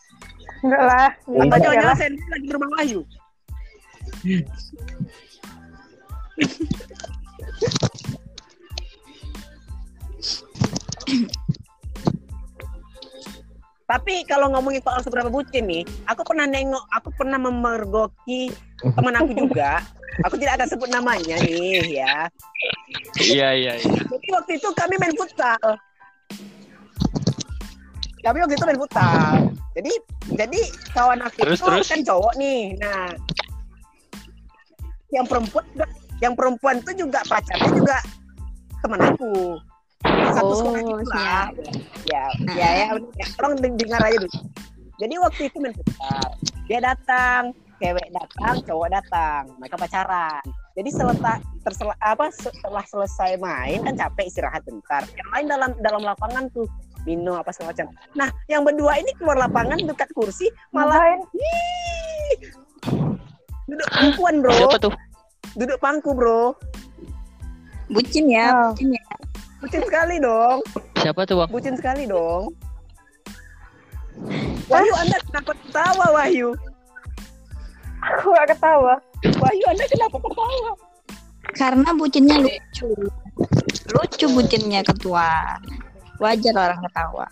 Enggak lah. Atau Enggak jangan lah. Sendra lagi di rumah Wahyu? Tapi kalau ngomongin soal seberapa bucin nih, aku pernah nengok, aku pernah memergoki teman aku juga. Aku tidak akan sebut namanya nih ya. Iya iya iya. Jadi waktu itu kami main futsal. Kami waktu itu main futsal. Jadi jadi kawan aku Terus, itu terus? kan cowok nih. Nah, yang perempuan yang perempuan itu juga pacarnya juga teman aku. Satu Oh, sekolah gitu lah. Ya, ya, ya, ya. Tolong deng- dengar aja dulu. Jadi waktu itu main futsal. Dia datang, cewek datang, cowok datang. Mereka pacaran. Jadi setelah tersela, apa setelah selesai main kan capek istirahat bentar. Yang lain dalam dalam lapangan tuh minum apa segala macam. Nah, yang berdua ini keluar lapangan dekat kursi malah duduk pangkuan bro, duduk pangku bro. Bucin ya, Oh. bucin ya. Bucin sekali dong, Siapa tuh bang? bucin sekali dong. Wahyu Anda kenapa ketawa Wahyu? Aku gak ketawa. Wahyu Anda kenapa ketawa? Karena bucinnya lucu. Lucu bucinnya ketua. Wajar orang ketawa.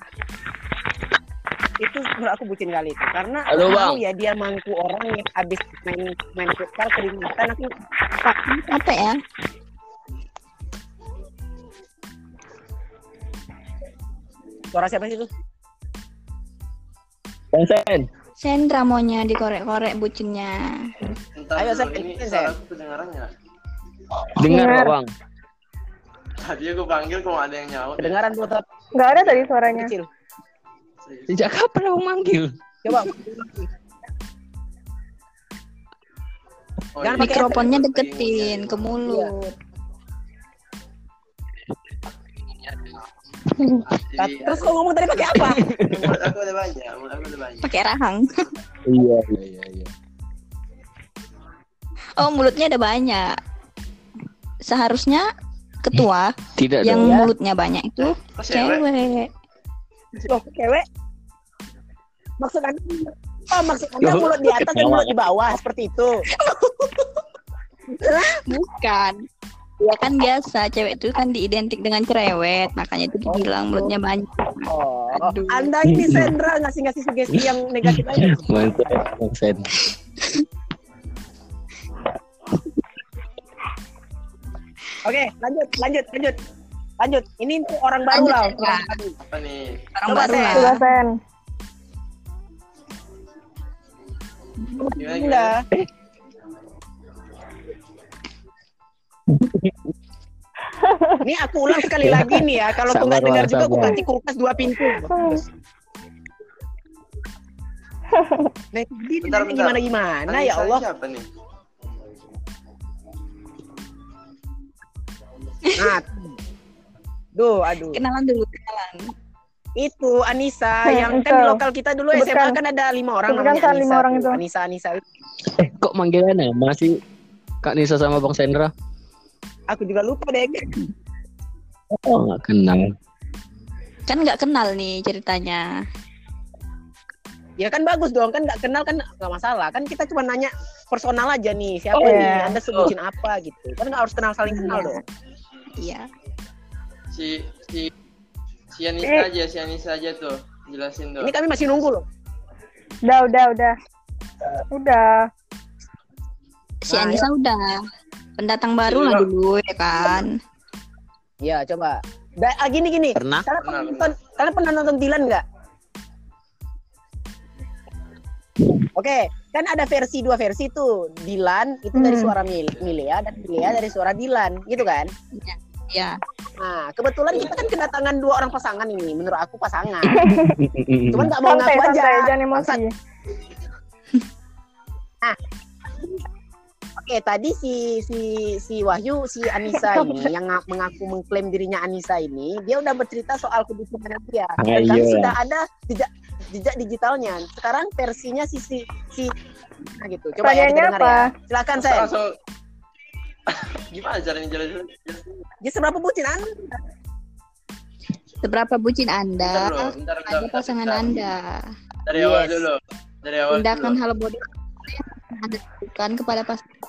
Itu menurut aku bucin kali itu karena Halo, Bang. ya dia mangku orang yang habis main main futsal keringatan aku Apa ya? Suara siapa sih itu? Sen. Sandra maunya dikorek-korek bucinnya. Entar Ayo, Sen, ini Sen. suara aku kedengaran nggak? Dengar Dengar. bang. Tadi aku panggil kok ada yang nyaut. ya? Kedengaran tuh tetap Enggak ada tadi suaranya. kecil. Sejak kapan abang manggil? Coba Oh, Jangan iya. pakai Mikrofonnya Iya, deketin iya. ke mulut. Jadi, terus kok ngomong tadi pakai apa? mulut aku udah banyak, mulut aku udah banyak. Pakai rahang. Iya iya iya. iya. Oh, mulutnya ada banyak. Seharusnya ketua Tidak yang dong. ya. mulutnya banyak itu Kok cewek? cewek. Loh, cewek? Maksud Anda Oh, maksud Anda Loh, mulut di atas dan mulut di bawah seperti itu. Bukan. Ya kan biasa cewek itu kan diidentik dengan cerewet, makanya itu dibilang mulutnya banyak. Oh, Aduh. Anda ini Sandra ngasih-ngasih sugesti yang negatif aja. Mantap. Oke, lanjut, lanjut, lanjut. Lanjut. Ini untuk orang baru Lanjut, lah. Orang baru. Apa nih? Orang Coba, baru Sen. lah. Coba Sen. Gimana, Ini aku ulang sekali lagi nih ya. Kalau kau nggak dengar juga, aku kasih kulkas dua pintu. Nah, ini Bentar, gimana gimana ya Allah. Siapa nih? Nah, duh, aduh. Kenalan dulu, kenalan. Itu Anissa Hmm, yang kan di itu. lokal kita dulu SMA Sebutkan. kan ada lima orang Sebutkan namanya kan Anissa. lima orang itu. Anissa Anissa. Eh, kok manggilannya masih Kak Nisa sama Bang Sendra? Aku juga lupa deh. Oh, nggak kenal. Kan nggak kenal nih ceritanya. Ya kan bagus dong, kan nggak kenal kan nggak masalah. Kan kita cuma nanya personal aja nih, siapa Oh, nih, iya. Anda sebutin apa gitu. Kan nggak harus kenal saling kenal Iya. dong. Iya. Si si si Anissa Eh. aja, si Anissa aja tuh. Jelasin tuh. Ini kami masih nunggu loh. Udah, udah, udah. Udah. Si Nah, Anissa udah pendatang baru lah dulu ya kan. Ya coba. Da, ah, gini gini. Pernah? Kalian pernah nonton, kalian pernah nonton Dilan nggak? Oke, kan ada versi dua versi tuh. Dilan itu dari Hmm. suara Mil Milea dan Milea dari suara Dilan, gitu kan? Ya. Nah, kebetulan kita kan kedatangan dua orang pasangan ini. Menurut aku pasangan. Cuman nggak mau ngaku aja. santai, jangan emosi. Bangsat. Oke, tadi si si si Wahyu, si Anissa ini yang nga- mengaku mengklaim dirinya Anissa ini, dia udah bercerita soal kebutuhannya dia. Dan kan Ayo. sudah ada jejak jejak digitalnya. Sekarang versinya si si si nah gitu. Coba ya dengar apa? ya. Silakan saya. Langsung Gimana caranya jelasin? Dia seberapa bucin Anda? Seberapa bucin Bentar Anda dulu, bentar, bentar, ada bentar, pasangan bentar. Anda. Dari awal Yes. dulu. Dari awal Tindakan hal bodoh lakukan kepada pasangan.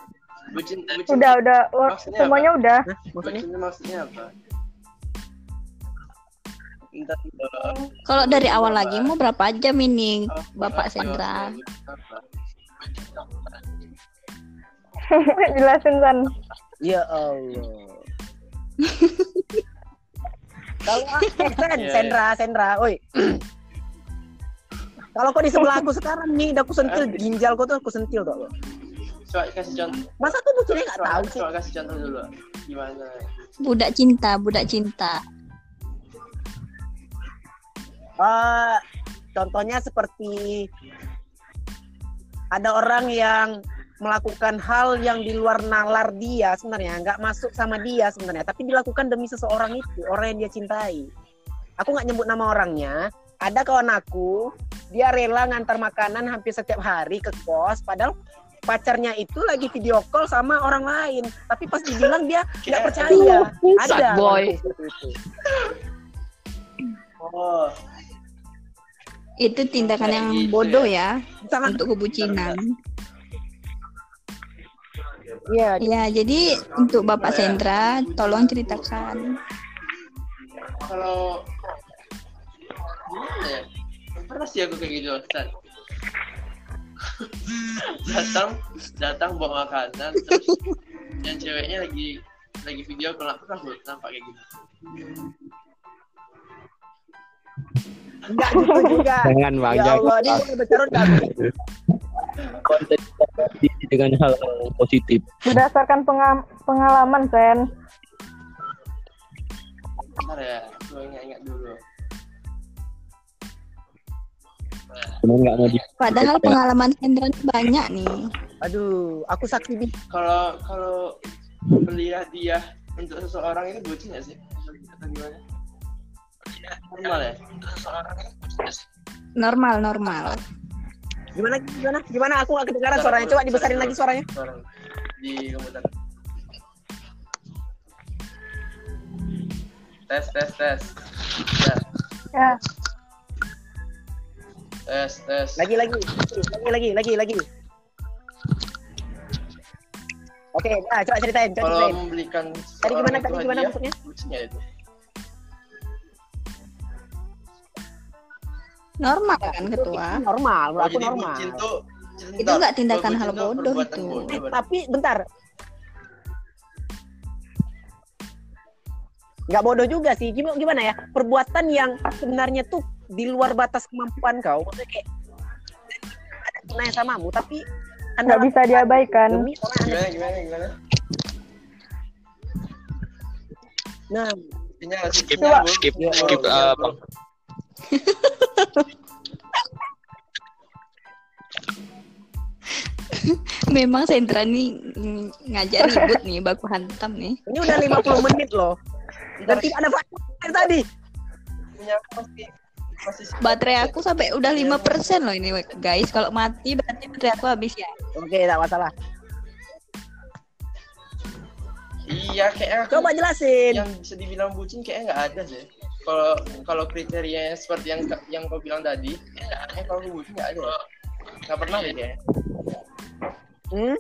Bucin, bucin. Udah, udah. Maksudnya semuanya udah. Hah? Maksudnya? Maksudnya apa? Kalau dari awal lagi mau berapa jam ini Oh, Bapak apa? Sendra? Apa? Jelasin, San. Ya Allah. Kalau eh, Sen, Iya, Sendra, Sendra, oi. Kalau kau di sebelah aku sekarang nih, udah aku sentil ginjal kau tuh aku sentil tuh. Coba kasih contoh. Masa aku bucinnya nggak tahu sih? coba kasih contoh dulu. Gimana? Budak cinta, budak cinta. Eh, contohnya seperti ada orang yang melakukan hal yang di luar nalar dia sebenarnya nggak masuk sama dia sebenarnya tapi dilakukan demi seseorang itu orang yang dia cintai aku nggak nyebut nama orangnya ada kawan aku dia rela ngantar makanan hampir setiap hari ke kos padahal pacarnya itu lagi video call sama orang lain tapi pas dibilang dia nggak percaya ada Sad boy. itu. Oh, Itu tindakan yang gitu bodoh ya sangat untuk kebucinan. iya Ya, jadi untuk Bapak Ya. Sendra, tolong ceritakan. kalau gimana ya? Pernah sih aku kayak gitu, Stan. datang, datang bawa makanan, terus yang ceweknya lagi lagi video call aku takut nampak kayak gitu. Enggak gitu juga. Jangan bang, Ya. Allah, ini nggak? konten dengan hal positif. Berdasarkan penga- pengalaman, Sen. Bentar ya, aku ingat-ingat dulu. Nah, Cuma nggak mau di Padahal pengalaman Sendra ini banyak nih. Aduh, aku saksi bi. kalau kalau beli hadiah untuk seseorang itu bucin nggak sih? Atau gimana? Normal ya? Untuk seseorang itu bucin nggak sih? Normal, normal. Gimana gimana? Gimana aku nggak kedengaran suaranya? Coba dibesarin lagi suaranya. Suara di komputer. Tes tes tes. Ya, Ya, tes tes. Lagi lagi. Lagi lagi lagi lagi. Oke, nah, coba ceritain, coba Kalau ceritain. membelikan Tadi gimana tadi gimana hadiah, maksudnya? nggak itu? Normal kan, Ketua? Normal, Oh, aku normal. bucin tuh Itu nggak tindakan hal bodoh itu. bodoh, Eh, tapi bentar. Nggak bodoh juga sih. Gimana, gimana ya? Perbuatan yang sebenarnya tuh di luar batas kemampuan kau. Maksudnya kayak ada tunai samamu, tapi anda nggak bisa diabaikan. demi orang Gimana gimana gimana? Nah, Sinyal, Skip, skip, Yo, skip, sinyal, ah, Bung. Bang. Memang Sendra nih ngajar ribut nih, baku hantam nih. ini udah 50 menit loh. Dan tidak ada fakta dari tadi. sinyal pasti Baterai aku sampai udah 5% loh ini guys. Kalau mati berarti baterai aku habis ya. Oke, tak masalah. Iya, kayak aku Coba jelasin. yang bisa dibilang bucin kayaknya nggak ada sih. Kalau kalau kriterianya seperti yang yang kau bilang tadi, kayaknya kalau aku bucin nggak ada. Nggak pernah deh kayaknya. Hmm?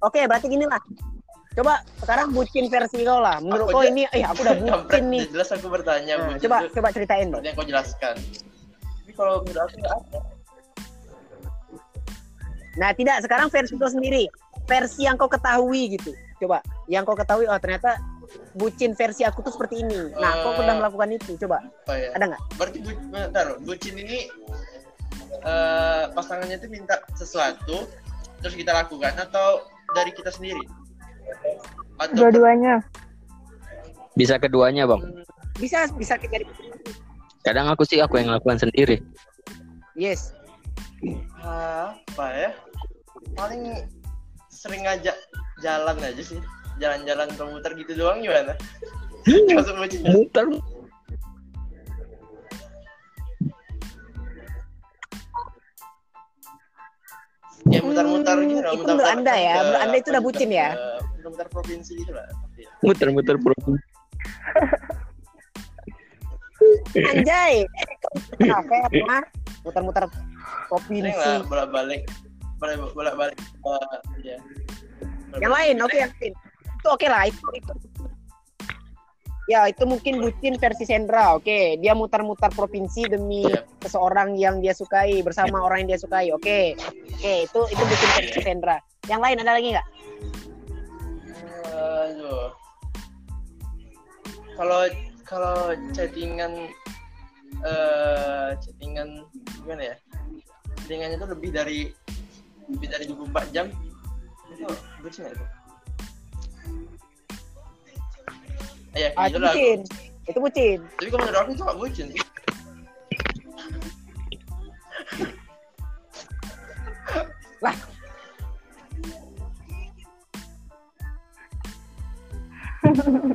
Oke, berarti gini lah. Coba sekarang bucin versi kau lah. Menurut Aku kau ini, eh aku udah bucin nih. jelas aku bertanya Nah, bucin coba itu coba ceritain dong. yang kau jelaskan. Tapi kalau menurut aku nggak ada. Nah, tidak sekarang versi kau sendiri. Versi yang kau ketahui gitu. Coba, yang kau ketahui oh ternyata bucin versi aku tuh seperti ini. Nah, kau Eh. pernah melakukan itu. Coba, Oh ya. ada nggak? Berarti bu, bentar, bucin ini eh, pasangannya itu minta sesuatu terus kita lakukan atau dari kita sendiri? Atau Dua-duanya. Bisa keduanya, Bang. Bisa bisa jadi Kadang aku sih aku yang lakukan sendiri. yes. apa ya? Paling sering ngajak jalan aja sih. Jalan-jalan komputer gitu doang gimana? Ya? Muter. Ya mutar-mutar Hmm, gitu lah. itu menurut Anda ya, menurut Anda itu udah bucin ya? Mutar-mutar provinsi gitu lah. Ya. Muter-muter provinsi. Anjay. Apa ya? Muter-muter provinsi. lah bolak-balik. Bolak- Bolak-balik. eh, ya. Yang lain, oke yang lain. Itu oke lah, itu, itu. Ya, itu mungkin bucin versi Sendra. Oke, dia mutar-mutar provinsi demi Iya. seseorang yang dia sukai bersama orang yang dia sukai. Oke. Oke, itu itu bucin versi Sendra. Yang lain ada lagi nggak? Aduh. Kalau kalau chattingan eh chattingan gimana ya? Chattingannya itu lebih dari lebih dari 24 jam. Itu bucin nggak itu? Ya, Ah, itu gitu lah. bucin. Itu bucin. Tapi kalau menurut aku itu nggak bucin sih.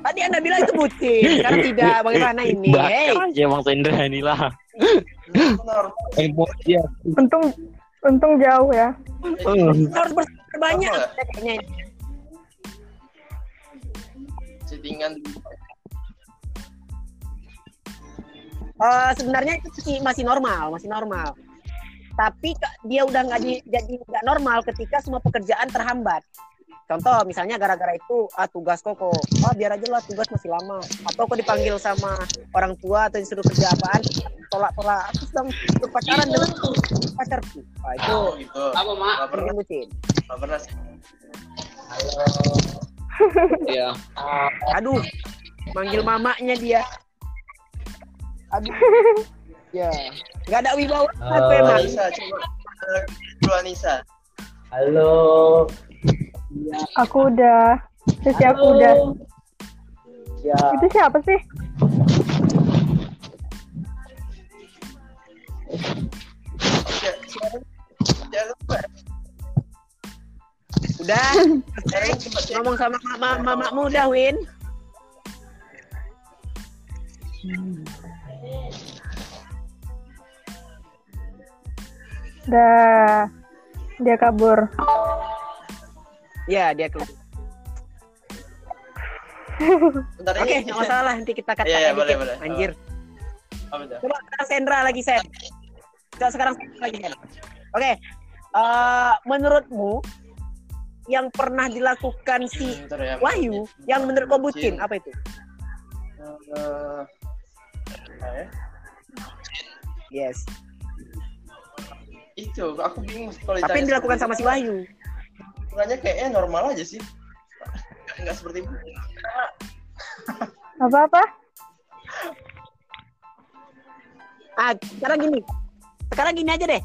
Tadi Anda bilang itu bucin. Sekarang tidak. Bagaimana ini? Hey, Bakar aja Bang Sendra inilah. Menurut Emosi ya. Untung untung jauh ya. kita harus bersabar banyak Apa? kayaknya. ini. chattingan Eh, sebenarnya itu sih masih normal, masih normal. Tapi dia udah nggak di- jadi nggak normal ketika semua pekerjaan terhambat. Contoh misalnya gara-gara itu ah tugas kok kok ah biar aja lah tugas masih lama. Atau kok dipanggil sama orang tua atau disuruh kerja apaan tolak tolak aku sedang berpacaran dengan pacarku ah, itu oh, gitu. Apa mak? Gak pernah, bucin. Gak pernah sih. Iya. aduh manggil mamanya dia. Aduh. Ya. Nggak ada wibawa. Apa emang Anissa, coba dulu Anissa. Halo. Aku udah. Sisi aku udah. Ya, Itu siapa sih? Udah ngomong sama mama mamamu udah Win Udah. Dia kabur. Ya dia keluar Bentar oke nggak masalah nanti kita Iya, iya, edit boleh, ya. boleh. anjir Apa itu? Coba sekarang Sendra lagi Sen. Coba sekarang lagi Sen. Oke. Eh, menurutmu yang pernah dilakukan si Bentar ya. Wahyu yang menurut kau bucin apa itu? Eh, ya? Yes. Itu, aku bingung kalau Tapi yang dilakukan sama si. Wahyu. Sebenarnya kayaknya normal aja sih. Enggak seperti itu. Apa-apa? Ah, sekarang gini. Sekarang gini aja deh.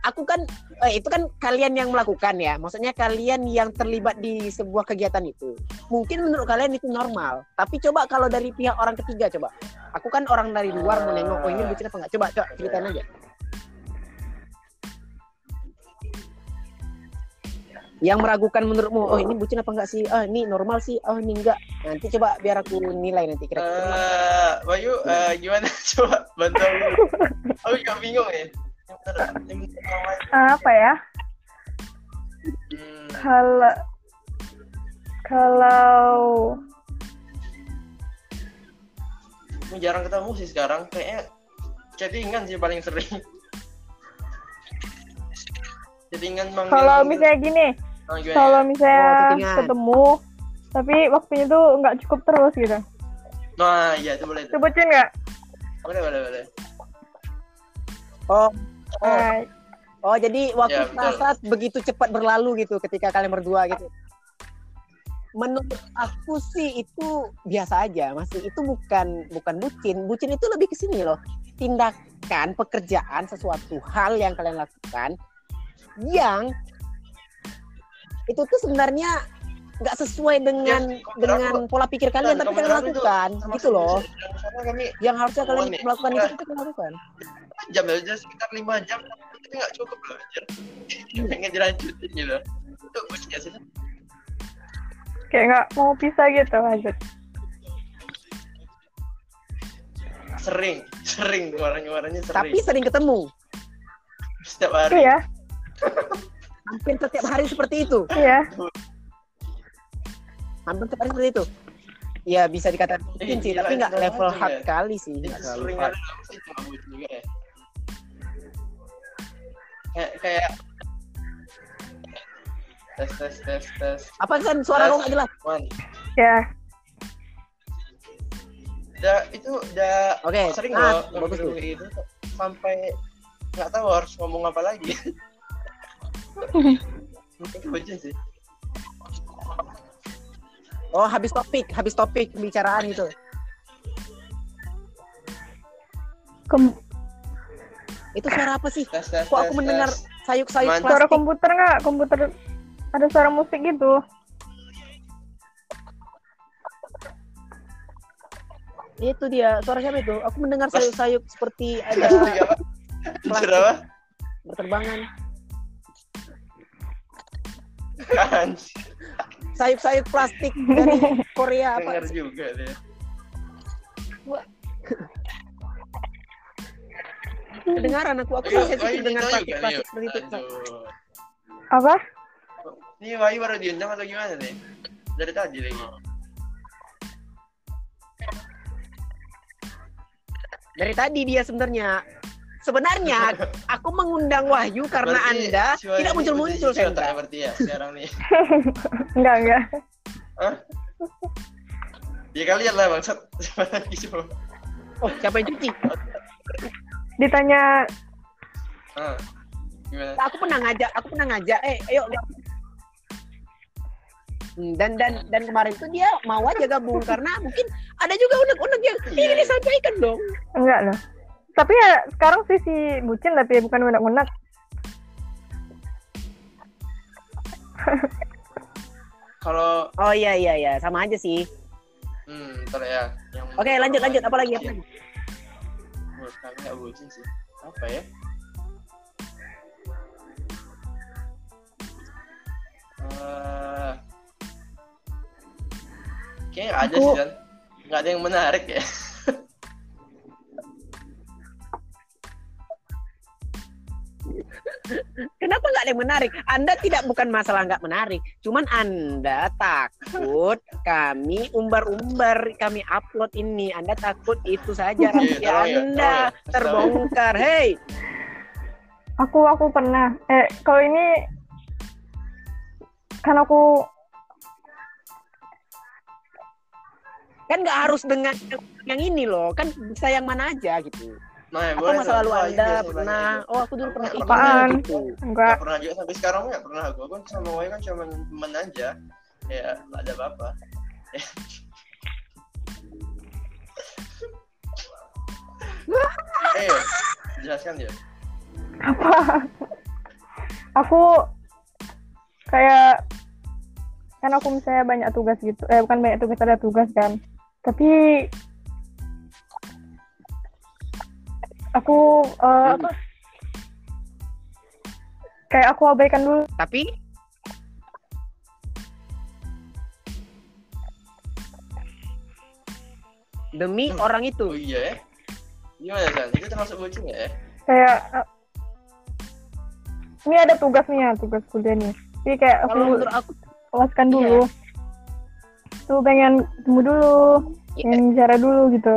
aku kan eh, itu kan kalian yang melakukan ya. Maksudnya kalian yang terlibat di sebuah kegiatan itu. Mungkin menurut kalian itu normal. Tapi coba kalau dari pihak orang ketiga coba. Aku kan orang dari luar mau nengok, oh ini bucin apa enggak? Coba, coba ceritain aja. Yang meragukan menurutmu, oh ini bucin apa enggak sih? Oh ini normal sih, oh ini enggak. Nanti coba biar aku nilai nanti kira-kira. Eh, Bayu, eh, gimana? Coba bantu aku. Aku juga bingung ya. Apa ya? Hmm, Kalau kalau aku jarang ketemu sih sekarang. Kayaknya chattingan sih paling sering. Chattingan manggil. kalau misalnya gini? Kalau Oh, misalnya chattingan. ketemu tapi waktunya tuh nggak cukup terus gitu. Nah, iya itu boleh. Itu bucin nggak? Boleh, boleh, boleh. Oh, oh, oh jadi waktu Ya, saat begitu cepat berlalu gitu ketika kalian berdua gitu. Menurut aku sih itu biasa aja, masih itu bukan bukan bucin. Bucin itu lebih ke sini loh. Tindakan pekerjaan sesuatu hal yang kalian lakukan yang itu tuh sebenarnya nggak sesuai dengan Ya, dengan pola pikir kalian tapi kalau kalian lakukan gitu loh. kami yang harusnya kalian nih. melakukan itu Iya. kita kalian lakukan. Jam aja sekitar lima jam tapi nggak cukup loh anjir. Pengen dilanjutin gitu. Itu nggak sih? Kayak nggak mau pisah gitu aja. sering sering orang orangnya sering. Tapi sering ketemu. Setiap hari. Iya, hampir setiap hari seperti itu iya. hampir setiap hari seperti itu ya bisa dikatakan mungkin Eh, sih tapi nggak level hard ya. kali sih hard. ya kayak kayak tes tes tes tes apa kan suara kau nggak jelas one Ya, udah itu udah Oke, sering nah, loh bagus tuh. ngobrol itu sampai nggak tahu harus ngomong apa lagi sih oh habis topik habis topik pembicaraan itu. Kem- itu suara apa sih? Tes tes kok aku tes, mendengar sayup-sayup Mantap. suara plastik? komputer nggak? Komputer ada suara musik gitu. itu dia suara siapa itu? Aku mendengar sayup-sayup seperti ada plastik. Berterbangan sayup-sayup plastik dari Korea apa juga deh. kedengaran aku aku Ayo, sensitif dengan juga nih, plastik-plastik seperti itu. Apa? Ini Wahyu baru diundang atau gimana nih? Dari tadi lagi. dari tadi dia sebenarnya sebenarnya aku mengundang Wahyu karena Berarti anda tidak muncul-muncul ya berarti ya sekarang nih. Enggak, enggak. Hah? Ya kalian lah bangsat. Oh siapa yang cuci Ditanya Ah. Gimana? aku pernah ngajak aku pernah ngajak eh ayo Hmm, dan dan dan kemarin tuh dia mau aja gabung karena mungkin ada juga unek-unek yang Iya. ini disampaikan dong enggak loh. Tapi ya sekarang sih si bucin tapi bukan unek-unek. Kalau oh iya iya iya sama aja sih hmm, ntar ya. Yang oke lanjut lanjut apa lagi apa lagi Menurut kami nggak bucin sih. Apa ya? Eh, Kayaknya ada Aku- sih kan. Nggak ada yang menarik ya. menarik? Anda tidak bukan masalah nggak menarik, cuman Anda takut kami umbar-umbar, kami upload ini. Anda takut itu saja Iya, rahasia tolong ya, Anda tolong ya, tahu. terbongkar. Hei, Aku aku pernah. Eh, kalau ini kan aku kan nggak harus dengan yang ini loh, kan bisa yang mana aja gitu. Nah, ya, Apa masa lalu Anda pernah? itu. Oh, aku dulu pernah kayak Apaan? gitu. enggak. Nggak pernah juga sampai sekarang nggak pernah gue kan sama Wai kan cuma temen aja ya nggak ada apa-apa eh jelaskan dia Apa? aku kayak kan aku misalnya banyak tugas gitu eh bukan banyak tugas ada tugas kan tapi aku eh, apa? Kayak aku abaikan dulu. Tapi? Demi orang Oh itu. iya ya. Gimana San? Itu termasuk bucin nggak ya? kayak eh, ini ada tugas nih ya tugas kuliah nih. Jadi kayak aku Kalau aku lepaskan dulu. Tuh pengen ketemu dulu ya, pengen bicara dulu gitu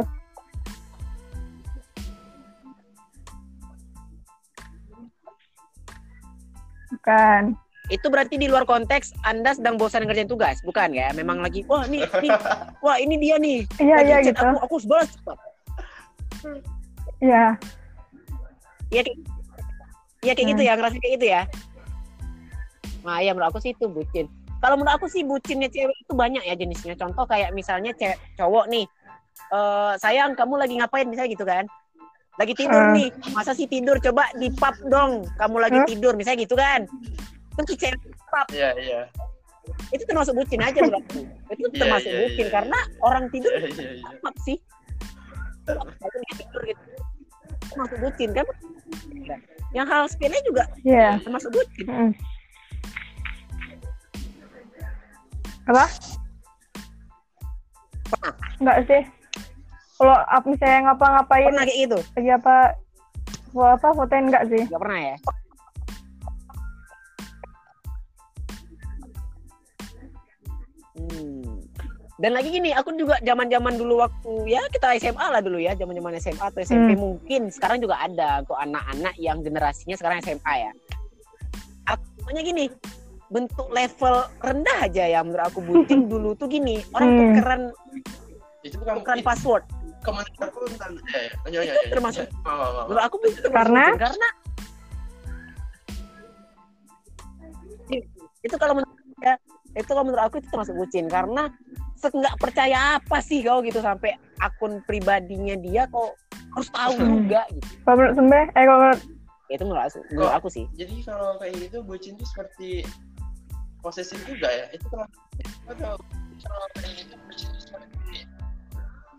bukan itu berarti di luar konteks Anda sedang bosan ngerjain tugas, bukan ya? Memang lagi wah nih, nih wah ini dia nih. iya iya gitu aku aku harus balas cepat. iya Iya kayak Iya kayak gitu Hmm. ya, ngerasa kayak gitu ya. Nah, ya menurut aku sih itu bucin. Kalau menurut aku sih bucinnya cewek itu banyak ya jenisnya. Contoh kayak misalnya cewek cowok nih. eh sayang kamu lagi ngapain misalnya gitu kan. Lagi tidur Hmm. nih. Masa sih tidur coba di pub dong. Kamu lagi tidur misalnya gitu kan. Terus si cewek di pub Iya iya. itu termasuk bucin aja aku. Itu Iya, termasuk iya, bucin iya. karena orang tidur Iya iya iya. pub sih. Dia tidur gitu. Termasuk bucin kan. Yang hal sepele juga iya termasuk bucin. Mm. apa enggak sih kalau misalnya ngapa-ngapain Pernah kayak gitu? lagi apa mau apa fotoin enggak sih Gak pernah ya? Hmm. Dan lagi gini, aku juga zaman-zaman dulu waktu ya kita SMA lah dulu ya, zaman-zaman SMA atau SMP Hmm. mungkin sekarang juga ada kok anak-anak yang generasinya sekarang SMA ya. Aku pokoknya gini, bentuk level rendah aja ya menurut aku bucin dulu tuh gini, orang Hmm. tukeran Itu bukan tukeran password. Komentar aku ya ya. Lanjut, Itu lanjut. termasuk-. Menurut aku itu Karena? karena itu kalau menurut ya, itu kalau menurut aku itu termasuk bucin karena nggak percaya apa sih kau gitu sampai akun pribadinya dia kok harus tahu Hmm. juga gitu kalau menurut Sembe eh kalau menurut itu menurut aku, menurut aku sih Jadi kalau kayak gitu bucin itu seperti posesif juga ya. Itu termasuk atau kalau kayak gitu bucin itu seperti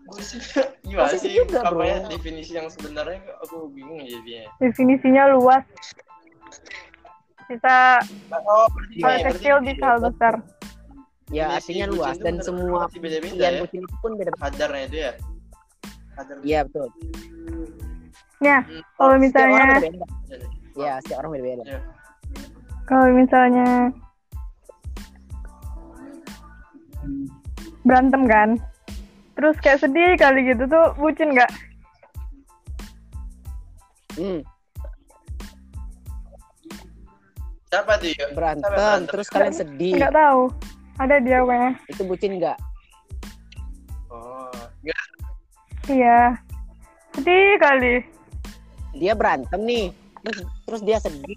bucin gimana sih? juga, bro. ya definisi yang sebenarnya aku bingung jadinya. definisinya luas bisa Oh, hal kecil bisa hal besar ya artinya luas dan semua beda-beda pengertian ya. bucin itu pun beda Kadarnya itu ya. Kadar iya betul ya Hmm. kalau misalnya beda ya setiap orang beda beda kalau misalnya berantem kan terus kayak sedih kali gitu tuh bucin nggak? Hmm, Siapa tuh ya? berantem, Siapa berantem? terus kalian sedih. Nggak tahu. Ada dia kayaknya itu bucin nggak? Oh, enggak. iya. Sedih kali. Dia berantem nih. Terus, terus dia sedih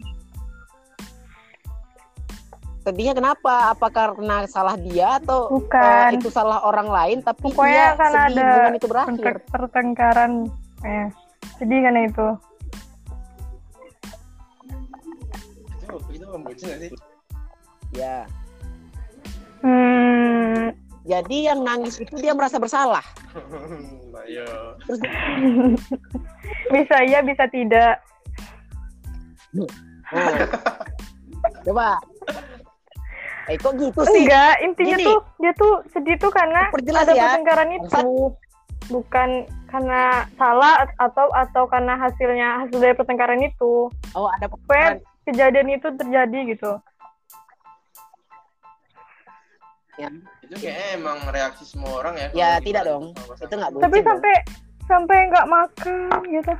sedihnya kenapa? Apa karena salah dia atau Bukan. eh, itu salah orang lain tapi Pokoknya dia kan sedih. ada itu berakhir? pertengkaran. Eh sedih karena itu? Itu itu bucin nggak sih? ya. Hmm. Jadi yang nangis itu dia merasa bersalah. Terus bisa iya bisa tidak. Oh. coba eh kok gitu sih enggak intinya Gini. tuh dia tuh sedih tuh karena Perjelas ada ya. pertengkaran itu bukan karena salah atau atau karena hasilnya hasil dari pertengkaran itu oh ada supaya kejadian itu terjadi gitu ya, Itu kayaknya emang reaksi semua orang ya. Ya, tidak dong. itu nggak tapi bucin dong. sampai sampai nggak makan gitu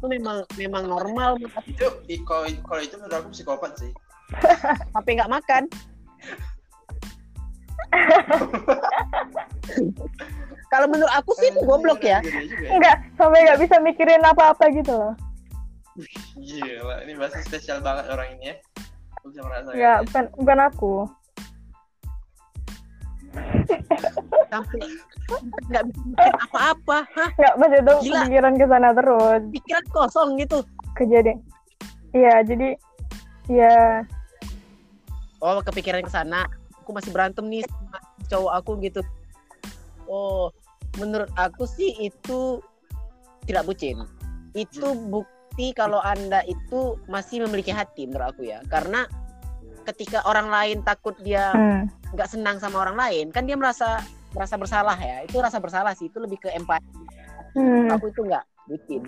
itu memang memang normal tapi itu kalau kalau itu menurut aku psikopat sih. sampai nggak makan. Kalau menurut aku sih itu goblok ya. Gede juga enggak sampai nggak bisa mikirin apa-apa gitu loh. Gila, ini bahasa spesial banget orang ini ya. Aku bisa merasakan. nggak bukan bukan aku. Sampai nggak bisa mikir apa-apa. Nggak itu Gila. pikiran ke sana terus. Pikiran kosong gitu. Kejadian. Iya jadi Iya. Oh kepikiran ke sana. Aku masih berantem nih sama cowok aku gitu. Oh menurut aku sih itu tidak bucin. Itu bukti kalau anda itu masih memiliki hati menurut aku ya. Karena ketika orang lain takut dia Hmm. nggak senang sama orang lain kan dia merasa merasa bersalah ya. Itu rasa bersalah sih. Itu lebih ke empati. Hmm. aku itu nggak bucin.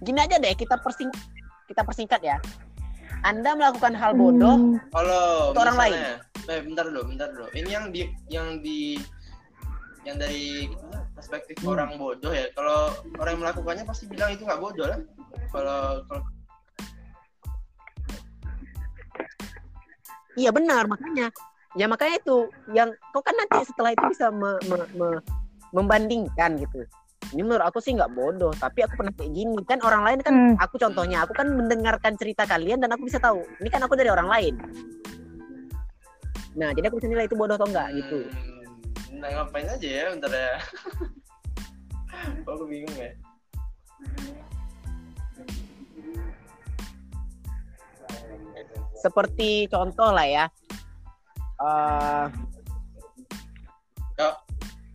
Gini aja deh kita persing kita persingkat ya anda melakukan hal bodoh Hmm. Kalau Untuk orang misalnya, eh, bentar dulu, bentar dulu. Ini yang di yang di yang dari perspektif Hmm. orang bodoh ya. Kalau orang yang melakukannya pasti bilang itu nggak bodoh lah. Kalau kalau Iya benar makanya. Ya makanya itu yang kau kan nanti setelah itu bisa me- me- me- membandingkan gitu. Ini menurut aku sih nggak bodoh, tapi aku pernah kayak gini kan orang lain kan Hmm. aku contohnya aku kan mendengarkan cerita kalian dan aku bisa tahu. Ini kan aku dari orang lain. Nah jadi aku bisa nilai itu bodoh atau enggak gitu. Hmm, nah ngapain aja ya bentar ya. Kok aku bingung ya. Seperti contoh lah ya. Kau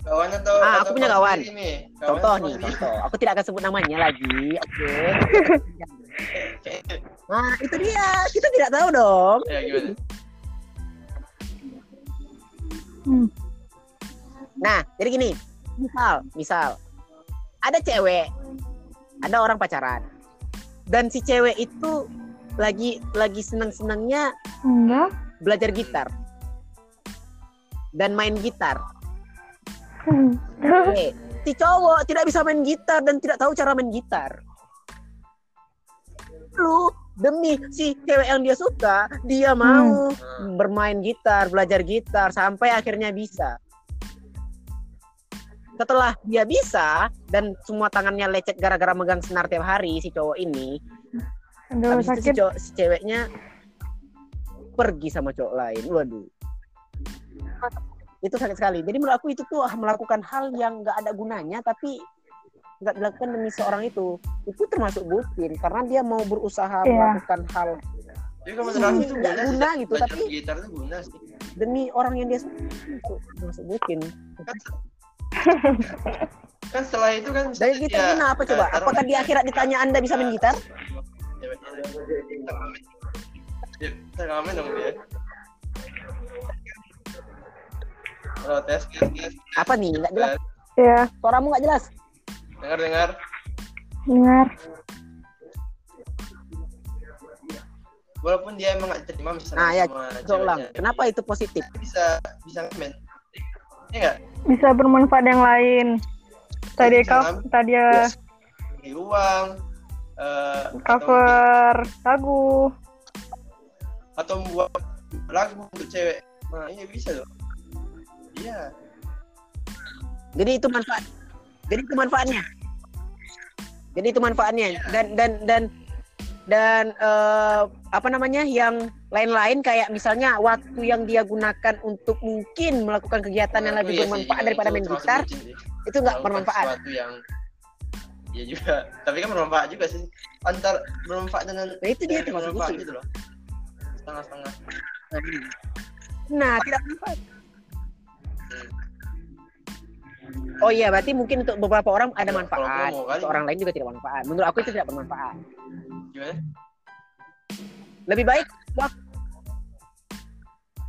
kawan atau Ah, atau aku punya kawan. Nih? Kawan contoh nih contoh. Aku tidak akan sebut namanya lagi. Oke. Kayak- Nah itu dia kita tidak tahu dong. Ya gimana? Hmm. Nah, jadi gini, misal, misal ada cewek, ada orang pacaran, dan si cewek itu lagi lagi seneng-senengnya Enggak. belajar gitar dan main gitar. Hmm. Oke, si cowok tidak bisa main gitar dan tidak tahu cara main gitar. Lu demi si cewek yang dia suka, dia mau Hmm. bermain gitar, belajar gitar sampai akhirnya bisa. Setelah dia bisa dan semua tangannya lecet gara-gara megang senar tiap hari si cowok ini, Aduh, habis itu si, sakit. cowok, si ceweknya pergi sama cowok lain. Waduh. Itu sakit sekali. Jadi menurut aku itu tuh ah, melakukan hal yang nggak ada gunanya tapi nggak dilakukan demi seorang itu. Itu termasuk bucin karena dia mau berusaha Iya. melakukan hal kalau itu nggak guna, gitu tapi gitar itu guna sih. demi orang yang dia suka itu termasuk bucin. Kan, kan setelah itu kan Dari gitar ya, apa coba? eh, taruh- Apakah di akhirat ditanya Anda bisa main gitar? Ya, Kita ngamen dong dia. Halo, tes, tes, tes. Apa nih? Nggak jelas. Ya, Suaramu nggak jelas. Dengar, dengar. dengar. Walaupun dia emang gak terima misalnya Nah, ya, ulang. Kenapa itu positif? bisa bisa ngamen. Iya nggak? Bisa bermanfaat yang lain. Tadi Bisa kau ngam- tadi ya uang. eh, atau mungkin- cover lagu. atau membuat lagu untuk cewek. Nah, iya bisa loh. Iya. Jadi itu manfaat. Jadi itu manfaatnya. Jadi itu manfaatnya. Dan dan dan dan eh, apa namanya yang lain-lain kayak misalnya waktu yang dia gunakan untuk mungkin melakukan kegiatan yang Menurut lebih iya sih, bermanfaat itu daripada main gitar itu nggak bermanfaat. Sesuatu yang Iya juga. Tapi kan bermanfaat juga sih. Antar bermanfaat dan Nah itu dia termasuk bermanfaat gitu loh. Setengah-setengah. Nah tidak bermanfaat. Oh iya, berarti mungkin untuk beberapa orang ada Ya, kalau manfaat, promo kali. untuk orang lain juga tidak manfaat. Menurut aku itu tidak bermanfaat. Gimana? lebih baik wak-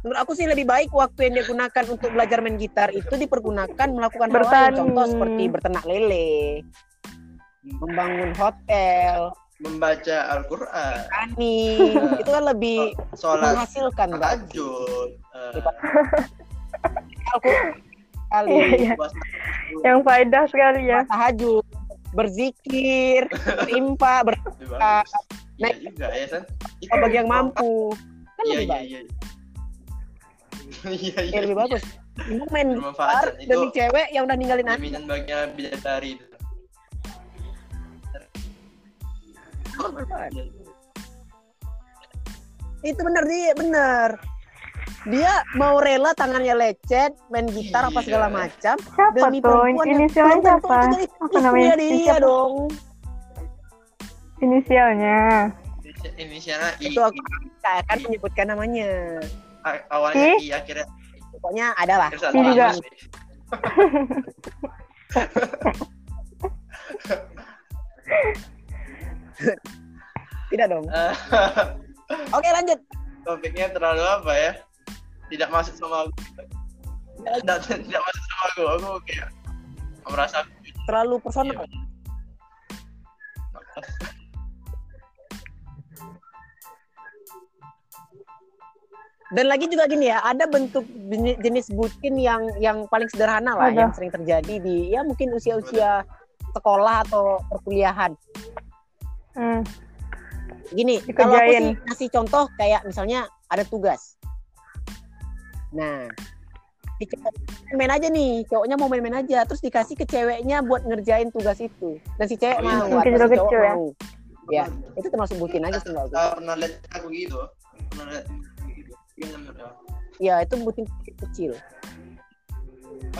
menurut aku sih lebih baik waktu yang dia gunakan untuk belajar main gitar itu dipergunakan melakukan hal lain contoh seperti berternak lele membangun hotel Membaca Al-Qur'an, tani Ya. itu kan lebih sholat menghasilkan tahajud, eh, Al-Quran kali Iya, iya. Yang faedah sekali ya. tahajud berzikir berimpa ber Lebih bagus. Iya Nah, juga ya San. Itu bagi yang mampu kan Iya lebih iya baik iya. Iya iya. Ya, lebih bagus Ini main. Itu demi cewek yang udah ninggalin aku jaminan baginya bidadari itu. benar dia, benar. Dia mau rela tangannya lecet, main gitar apa segala Iya. macam Siapa demi tuh? perempuan yang Inisialnya tentu siapa? itu jadi Apa namanya? dia Siapa? dong. Inisialnya. Inisi- Inisialnya I, Itu aku tak akan menyebutkan namanya. A- awalnya I? I akhirnya Pokoknya ada lah. I juga. Tidak dong. Oke lanjut. topiknya terlalu apa ya? Tidak masuk sama aku. Tidak, tidak masuk sama aku. Aku kayak merasa Terlalu personal. Dan lagi juga gini ya, ada bentuk jeni- jenis bucin yang yang paling sederhana lah Ada. yang sering terjadi di ya mungkin usia-usia sekolah atau perkuliahan. Hmm. Gini, kalau aku sih kasih contoh kayak misalnya ada tugas. Nah, main aja nih, cowoknya mau main-main aja, terus dikasih ke ceweknya buat ngerjain tugas itu, dan si cewek Oh, iya. mau, atau si cowok ya? mau. Ya, itu termasuk bucin aja sih aku. Pernah lihat aku gitu. Pernah lihat gitu. Iya, ya. Itu bucin kecil.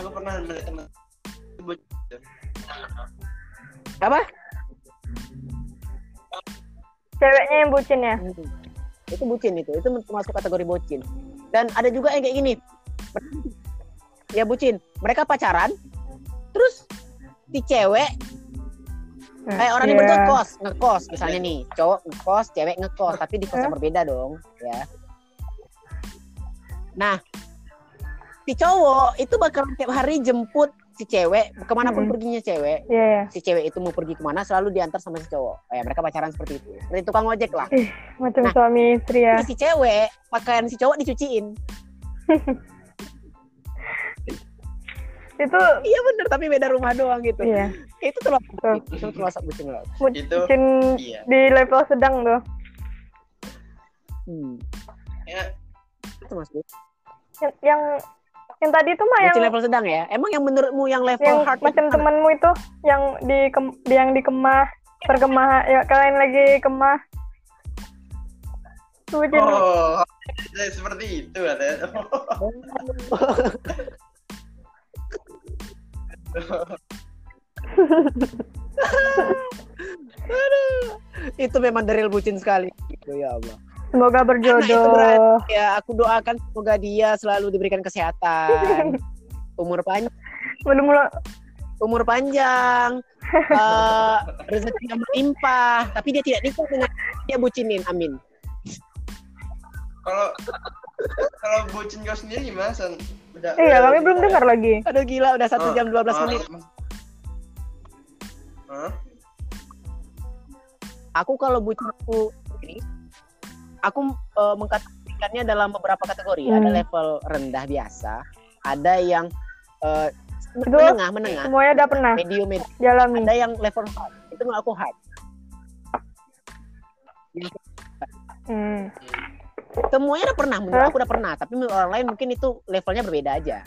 Aku pernah melihat teman itu bocil. Apa? Ceweknya yang bucin ya. Hmm. Itu bucin itu, itu termasuk kategori bucin. Dan ada juga yang kayak gini. Ya bucin, mereka pacaran, terus si cewek kayak orang iya. yang ngekos, ngekos misalnya nih, cowok ngekos, cewek ngekos, tapi di kos yang berbeda dong, ya. Nah, si cowok itu bakal tiap hari jemput si cewek ke mana pun Mm-mm. perginya cewek, Iya, iya. si cewek itu mau pergi ke mana selalu diantar sama si cowok. Ya mereka pacaran seperti itu, seperti tukang ojek lah. Macam Nah. suami istri ya. Si cewek pakaian si cowok dicuciin. Itu Iya bener, tapi beda rumah doang gitu. iya. Itu bucin. itu termasuk bucin loh. Itu Bucin iya. di level sedang tuh. Hmm. Ya, Itu. Yang yang, yang tadi tuh mah yang Bucin level sedang ya. Emang yang menurutmu yang level yang hard macam itu mana? temanmu itu yang di kem- yang di kemah terkemah ya kalian lagi kemah bucin Oh, jadi seperti itu ada. itu memang dari bucin sekali. Gitu, ya Allah. Semoga itu berjodoh Ya, aku doakan semoga dia selalu diberikan kesehatan, umur panjang, belum mulai umur panjang, eh, rezeki yang melimpah. Tapi dia tidak nikah dengan dia bucinin, amin. Kalau kalau bucin kau sendiri gimana San? Udah, iya udah- kami belum udah- dengar lagi Aduh gila, udah satu Oh, jam 12 oh, menit. mas- Hah? Aku kalau bucin aku ini, aku eh, mengkategorikannya dalam beberapa kategori. Ada Hmm. level rendah biasa, ada yang eh, Itu menengah, menengah, semuanya udah pernah medium, medium. ada yang level hard itu menurut aku hard hmm. semuanya udah pernah menurut Hah? aku udah pernah tapi menurut orang lain mungkin itu levelnya berbeda aja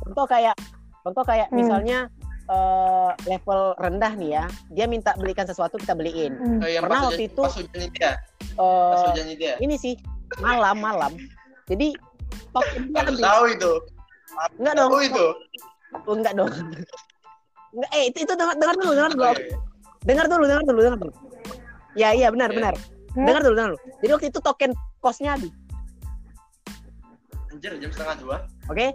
contoh kayak contoh kayak Hmm. misalnya eh, level rendah nih ya dia minta belikan sesuatu kita beliin Hmm. Oh, yang Pernah pas waktu itu- pas hujan itu ya? Pas Eh, ya? ini sih malam malam jadi token dia Aku habis. tahu itu. enggak dong Tahu itu. Oh, enggak dong enggak eh itu, itu dengar, dengar dulu dengar dulu dengar dulu dengar dulu dengar dulu ya iya benar Iya. benar Hmm? dengar dulu dengar dulu jadi waktu itu token kosnya habis Anjir, jam setengah dua. Oke,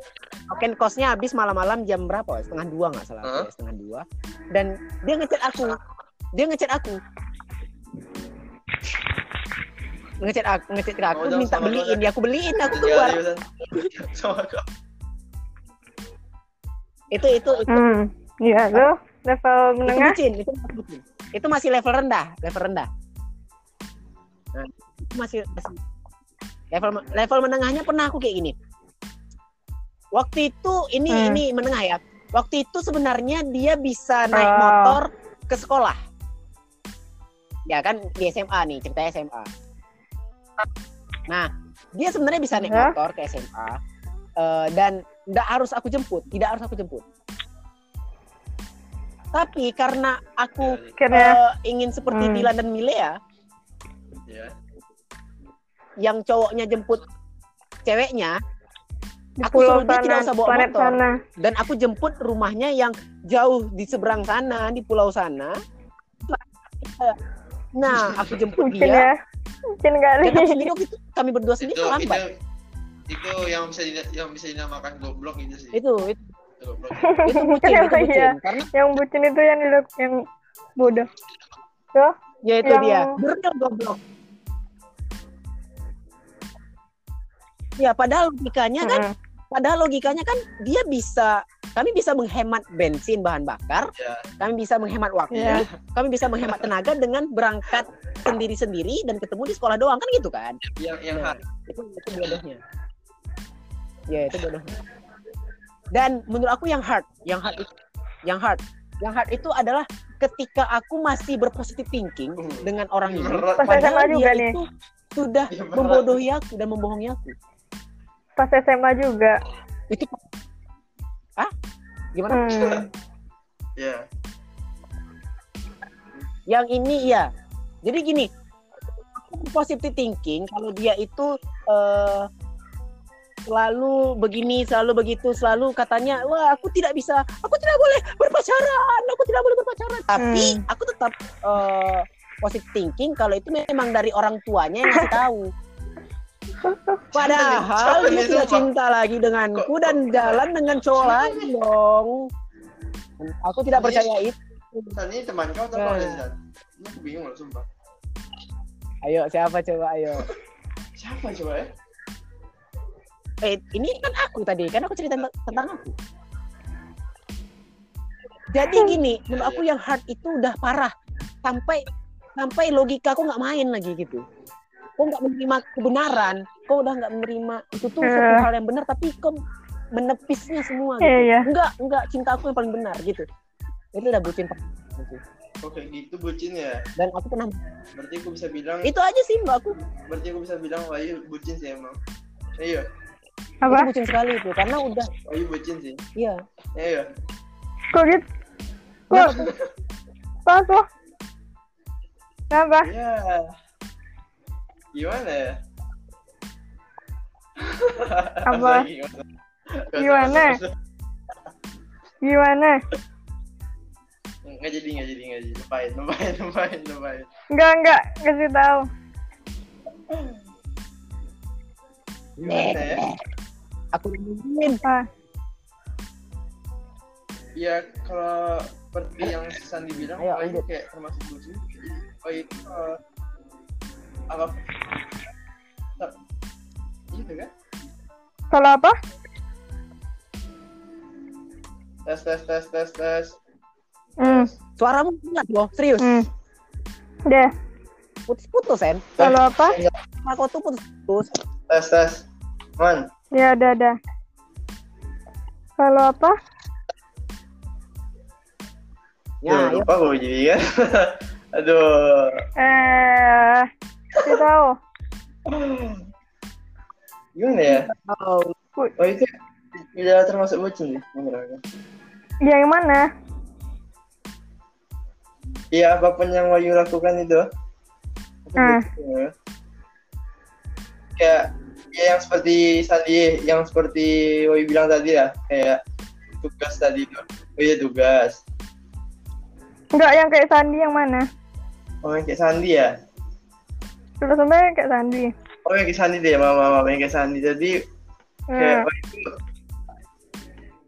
token kosnya habis malam-malam jam berapa? Setengah dua nggak salah? Hah? Ya, setengah dua. Dan dia ngechat aku, dia ngechat aku, ngechat aku, ngechat ke aku, Oh, minta sama beliin, ya aku beliin, aku Jadi keluar. San. Sama kau. Itu itu itu, Hmm. iya tuh level itu menengah bucin, itu masih bucin. Itu masih level rendah, level rendah. Nah, itu masih, masih level level menengahnya pernah aku kayak gini. Waktu itu ini Hmm. ini menengah ya. Waktu itu sebenarnya dia bisa naik Oh. motor ke sekolah. Ya kan di SMA nih, ceritanya SMA. Nah, dia sebenarnya bisa naik Ya. motor ke SMA eh, dan nggak harus aku jemput, tidak harus aku jemput. Tapi karena aku akhirnya eh, ingin seperti Hmm. Dilan dan Milea Iya. yang cowoknya jemput ceweknya di aku pulau suruh dia sana tidak usah bawa planet motor. sana dan aku jemput rumahnya yang jauh di seberang sana di pulau sana Nah, aku jemput Mungkin dia. ya. Mungkin kali. Dan aku sendiri waktu itu kami berdua sendiri itu itu terlambat. itu yang bisa yang bisa dinamakan goblok itu sih Itu, itu, goblok itu bucin, itu bucin. iya? Karena Yang bucin itu yang yang bodoh. Tuh, ya itu Yang- dia. Bener goblok. Ya, padahal logikanya kan, mm, padahal logikanya kan dia bisa kami bisa menghemat bensin bahan bakar, ya kami bisa menghemat waktu, Iya. kami bisa menghemat tenaga dengan berangkat sendiri-sendiri dan ketemu di sekolah doang kan gitu kan? yang yang Nah, hard itu, itu bodohnya. Ya itu bodohnya. Dan menurut aku yang hard, yang hard itu, yang hard, yang hard itu adalah ketika aku masih berpositif thinking Uh, dengan orang ini, padahal dia nih. itu sudah berat. membodohi aku dan membohongi aku. Pas SMA juga. Itu, ah, gimana? Hmm. ya Yang ini iya. Jadi gini, positive thinking kalau dia itu eh, selalu begini, selalu begitu, selalu katanya, wah aku tidak bisa, aku tidak boleh berpacaran, aku tidak boleh berpacaran. Tapi Hmm. aku tetap eh, positive thinking kalau itu memang dari orang tuanya yang ngasih tahu. Padahal dia tidak cinta lagi denganku dan jalan dengan cowok lain dong. Aku tidak percaya itu. Ini teman kau atau Nah. aku bingung loh sumpah Ayo, siapa coba ayo. siapa coba ya Eh, ini kan aku tadi, kan aku cerita tentang, tentang aku. Jadi gini, menurut aku yang hard itu udah parah. Sampai sampai logika aku nggak main lagi gitu. Kau nggak menerima kebenaran, kau udah nggak menerima itu tuh satu Eh. hal yang benar, tapi kau menepisnya semua Iya, gitu. iya. Enggak, enggak, cinta aku yang paling benar gitu. Itu udah bucin gitu. kok kayak gitu bucin ya Dan aku pernah berarti aku bisa bilang itu aja sih mbak aku. berarti aku bisa bilang Wahyu bucin sih emang iya Itu Apa? bucin sekali itu karena udah Wahyu bucin sih iya. iya Kok gitu? Kok? Kok aku? Kenapa? iya gimana ya Apa? Nggak. Nggak Gimana? nggak. Gimana? nggak jadi nggak jadi nggak jadi lupain lupain lupain lupain Enggak, enggak. Kasih tahu. gimana ya Aku nungguin. Ah, ya kalau seperti yang Sandi bilang Ayo, kayak termasuk bucin oh itu eh, apa gitu kan kalau apa? tes tes tes tes tes Hmm. Suaramu jelas loh, serius. Hmm. Deh. Putus-putus, Sen. Kalau apa? Aku tuh putus-putus. tes tes man Ya, ada, ada. Kalau apa? Ya, Duh, ayo. lupa gue jadi kan aduh Eh, kasih tahu. gimana ya Oh, oh itu tidak termasuk bucin sih menurut aku Yang mana? Iya apa pun yang Wahyu lakukan itu itu Hmm. bucin, ya. kayak ya yang seperti tadi yang seperti Wahyu bilang tadi ya kayak tugas tadi itu oh iya tugas Enggak, yang kayak Sandi yang mana? oh yang kayak Sandi ya Sudah sampai kayak Sandi. oh yang kayak Sandi deh mama mama yang kayak Sandi. Jadi kayak Hmm. Wahyu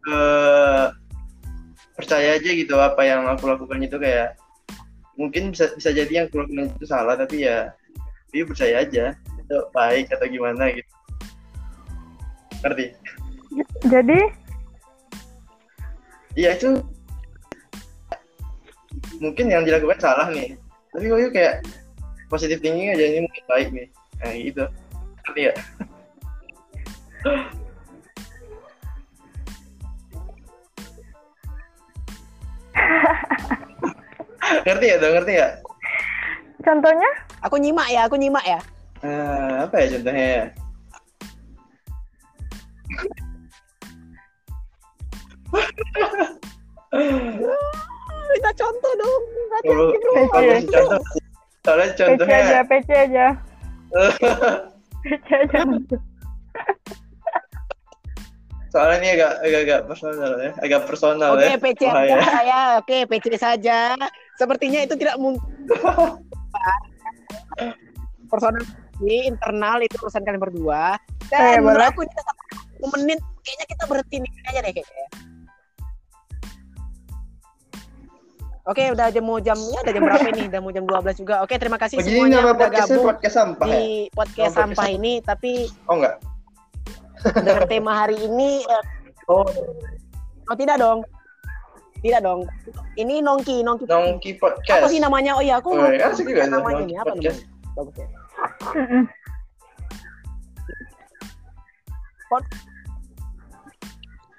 eh percaya aja gitu apa yang aku lakukan itu kayak mungkin bisa bisa jadi yang aku lakukan itu salah tapi ya dia percaya aja itu baik atau gimana gitu. Ngerti? Jadi, iya itu mungkin yang dilakukan salah nih. Tapi kok kayak positif thinking aja ini mungkin baik nih nah gitu ngerti ya ngerti ya tuh ngerti ya contohnya? aku nyimak ya, aku nyimak ya. Eh, apa ya contohnya ya? Minta contoh dong. Kalau kasih contoh, soalnya PC contohnya aja, PC aja. PC aja. Soalnya ini agak agak agak personal ya, agak personal Oke, ya. PC Bahaya. saja ya. Oke, PC saja. Sepertinya itu tidak mungkin. Personal di internal itu urusan kalian berdua. Eh, Dan menurut boleh. aku ini satu menit kayaknya kita berhenti nih aja deh kayaknya. Oke, udah jam mau jamnya udah jam berapa ini? Udah mau jam 12 juga. Oke, terima kasih jadi semuanya udah gabung podcast sampah ya? di podcast Oh, podcast sampah ini tapi Oh enggak? dengan tema hari ini eh, Oh, oh tidak dong. Tidak dong. Ini nongki, nongki. Nongki Apa Podcast. sih namanya? Oh iya, aku Oh, ya, asik juga itu, namanya Nongki ini apa Podcast. namanya? Bagus ya. Mm-mm.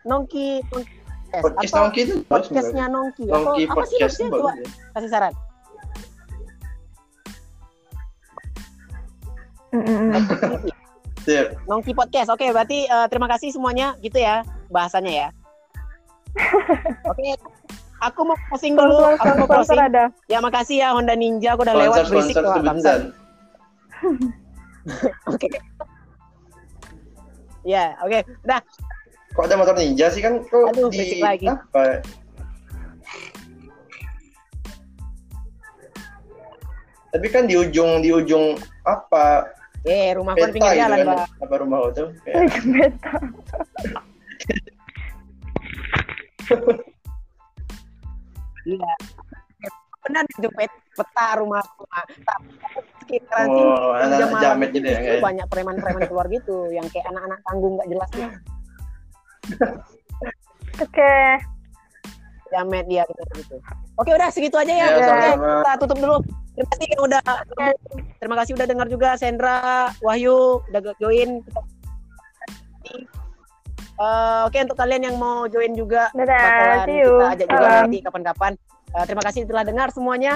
Nongki, nongki Podcast atau Nongki itu podcastnya. Nongki. Nongki Atau apa sih Podcast maksudnya? itu Coba bagus ya. kasih saran. Nongki podcast. Oke, berarti eh, terima kasih semuanya gitu ya bahasanya ya. Oke. Aku mau closing dulu. Sponsor, Aku mau closing. ada. Ya makasih ya Honda Ninja. Aku udah lewat Sponsor berisik sponsor tuh. Oke. Ya, oke. Udah. Kok ada motor ninja sih kan kok Aduh, di lagi. apa? Tapi kan di ujung di ujung apa Eh, di peta pinggir gitu jalan, kan? Mbak. Apa rumah lo tuh? Kayak, Beta. Iya. Benar itu pet- peta rumahku. Nah, tapi sekitaran sini oh, anak jam malam jamet itu gitu ya banyak preman-preman keluar gitu yang kayak anak-anak tanggung nggak jelas gitu. Oke. jamet dia gitu, gitu. Oke udah segitu aja ya. Ya, Oke, kita tutup dulu. Terima kasih yang udah terima kasih udah dengar juga Sandra, Wahyu udah join. Eh, Oke untuk kalian yang mau join juga Dadah, bakalan see you. kita ajak juga Salam. nanti kapan-kapan. Eh, terima kasih telah dengar semuanya.